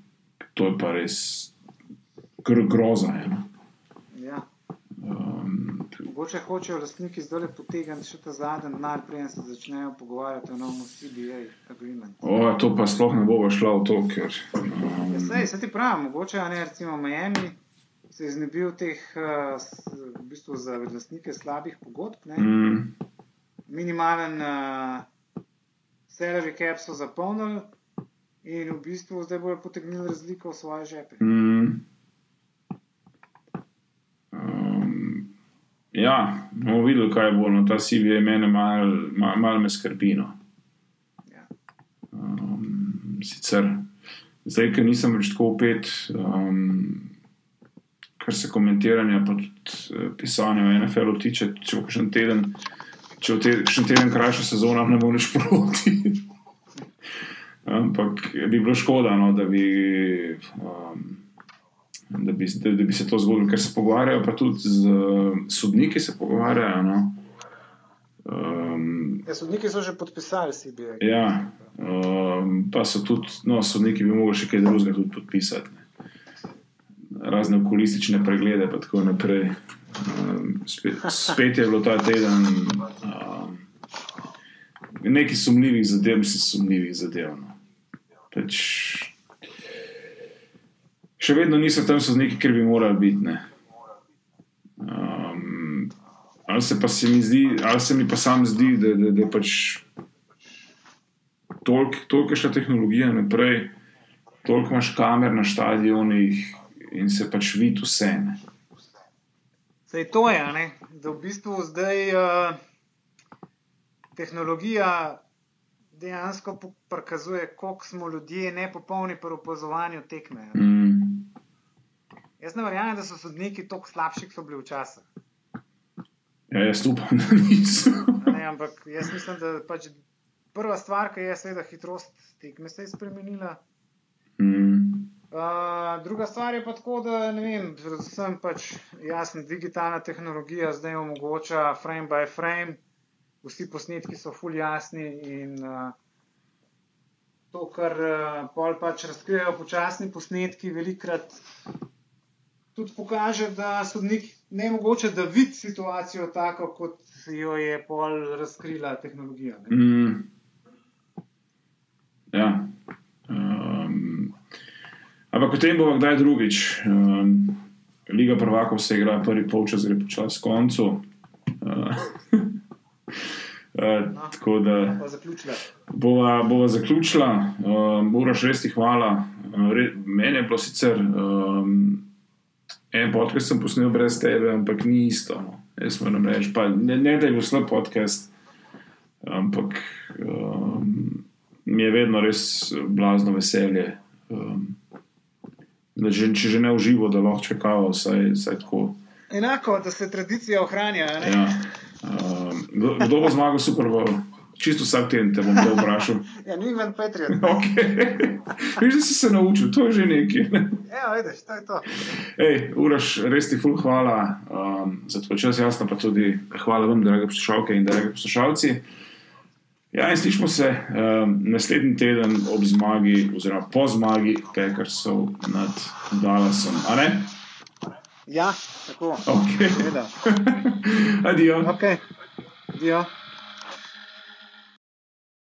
to je pa res gr groza. Je, no.
Ja.
um,
Mogoče hočejo lastniki zdaj potegniti še ta zadnji denar, preden se začnejo pogovarjati o novem CBA agreement.
o, to pa sploh ne bo šlo v to, ker. Um,
Ja, sej, se ti pravi, mogoče ne, recimo Miami se je znebil teh uh, v bistvu za lastnike slabih pogodb. Ne?
mm,
Minimalen uh, salary cap so zapolnili in v bistvu zdaj bojo potegnili razliko v svoje žepe.
Mm. Um, ja, bomo videli, kaj bo. No, ta CBA mene malo mal, mal me skrbi. No.
Ja.
Um, sicer, zdaj, ker nisem več tako opet, um, kar se komentiranja, tudi eh, pisanja o NFL-u tiče, če bo še en teden, če bo te, še en teden krajša sezona, ne bo nič proti. Ampak bi bilo škoda, no, da, bi, um, da, bi, da, da bi se to zgodilo, ker se pogovarjajo, pa tudi z uh, sodniki se pogovarjajo. No. Um,
Ja, sodniki so že podpisali CBA.
ja, um, pa so tudi, no, sodniki bi mogli še kaj drugega tudi podpisati. Ne. Razne okulistične preglede, pa tako naprej. Um, spet, spet je bilo ta teden. Um, Nekaj sumljivih zadev, mislim, sumljivih zadev. No. Pač, še vedno niso tam sodniki, ker bi morali biti. ne. Um, ali se pa se mi zdi, ali se mi pa sam zdi, da, da, da pač toliko toliko je šla tehnologija naprej, toliko imaš kamer na stadionih in se pač vidi vse. Ne.
Sej to je, ne? da v bistvu zdaj uh, tehnologija dejansko prikazuje, koliko smo ljudje nepopolni pri opazovanju tekme. a ne.
Mm,
Jaz ne verjamem, da so sodniki tako slabši, kot so bili včasih.
ja, jaz upam, da niso.
Ne, ampak jaz mislim, da pač prva stvar, ki je, seveda, hitrost tekme se je spremenila.
Mm,
Uh, druga stvar je pa tako, da ne vem, predvsem pač jasno, digitalna tehnologija zdaj omogoča frame by frame, vsi posnetki so fully jasni in uh, to, kar uh, pol pač razkrijajo počasni posnetki, velikrat tudi pokaže, da sodnik ne mogoče, da vidi situacijo tako, kot jo je pol razkrila tehnologija. Ne?
mm, ja. Um, ampak o tem bomo kdaj drugič. Um, Liga prvakov se igra, prvi polčas gre počasi koncu. Uh, uh, tako da. Bova, bova zaključila, um, moraš res ti hvala. Uh, re, meni je bilo sicer um, en podcast, sem posnel brez tebe, ampak ni isto. No. Jaz moram reči, pa ne, ne da je bil slab podcast, ampak um, mi je vedno res blazno veselje. Um, da že, če že ne uživo, da lahko čakava, vsaj, vsaj tako.
Enako, da se tradicija ohranja. ne?
Ja. Um, kdo, bo zmagal Super Bowl? Čisto vsak teden te bom to vprašal.
Ja, New England Patriot.
Okay. Veš, da si se naučil, to je že nekaj.
Ja, vidiš, to je to.
Ej, Uraš, res ti ful hvala um, za tvoj čas, jasno pa tudi hvala vam, drage poslušalke in drage poslušalci. Ja, in slišmo se um, naslednji teden ob zmagi, oziroma po zmagi Packersov nad Dallasom.
Ja, tako.
Ok.
Seveda.
Adijo.
Ok, dio.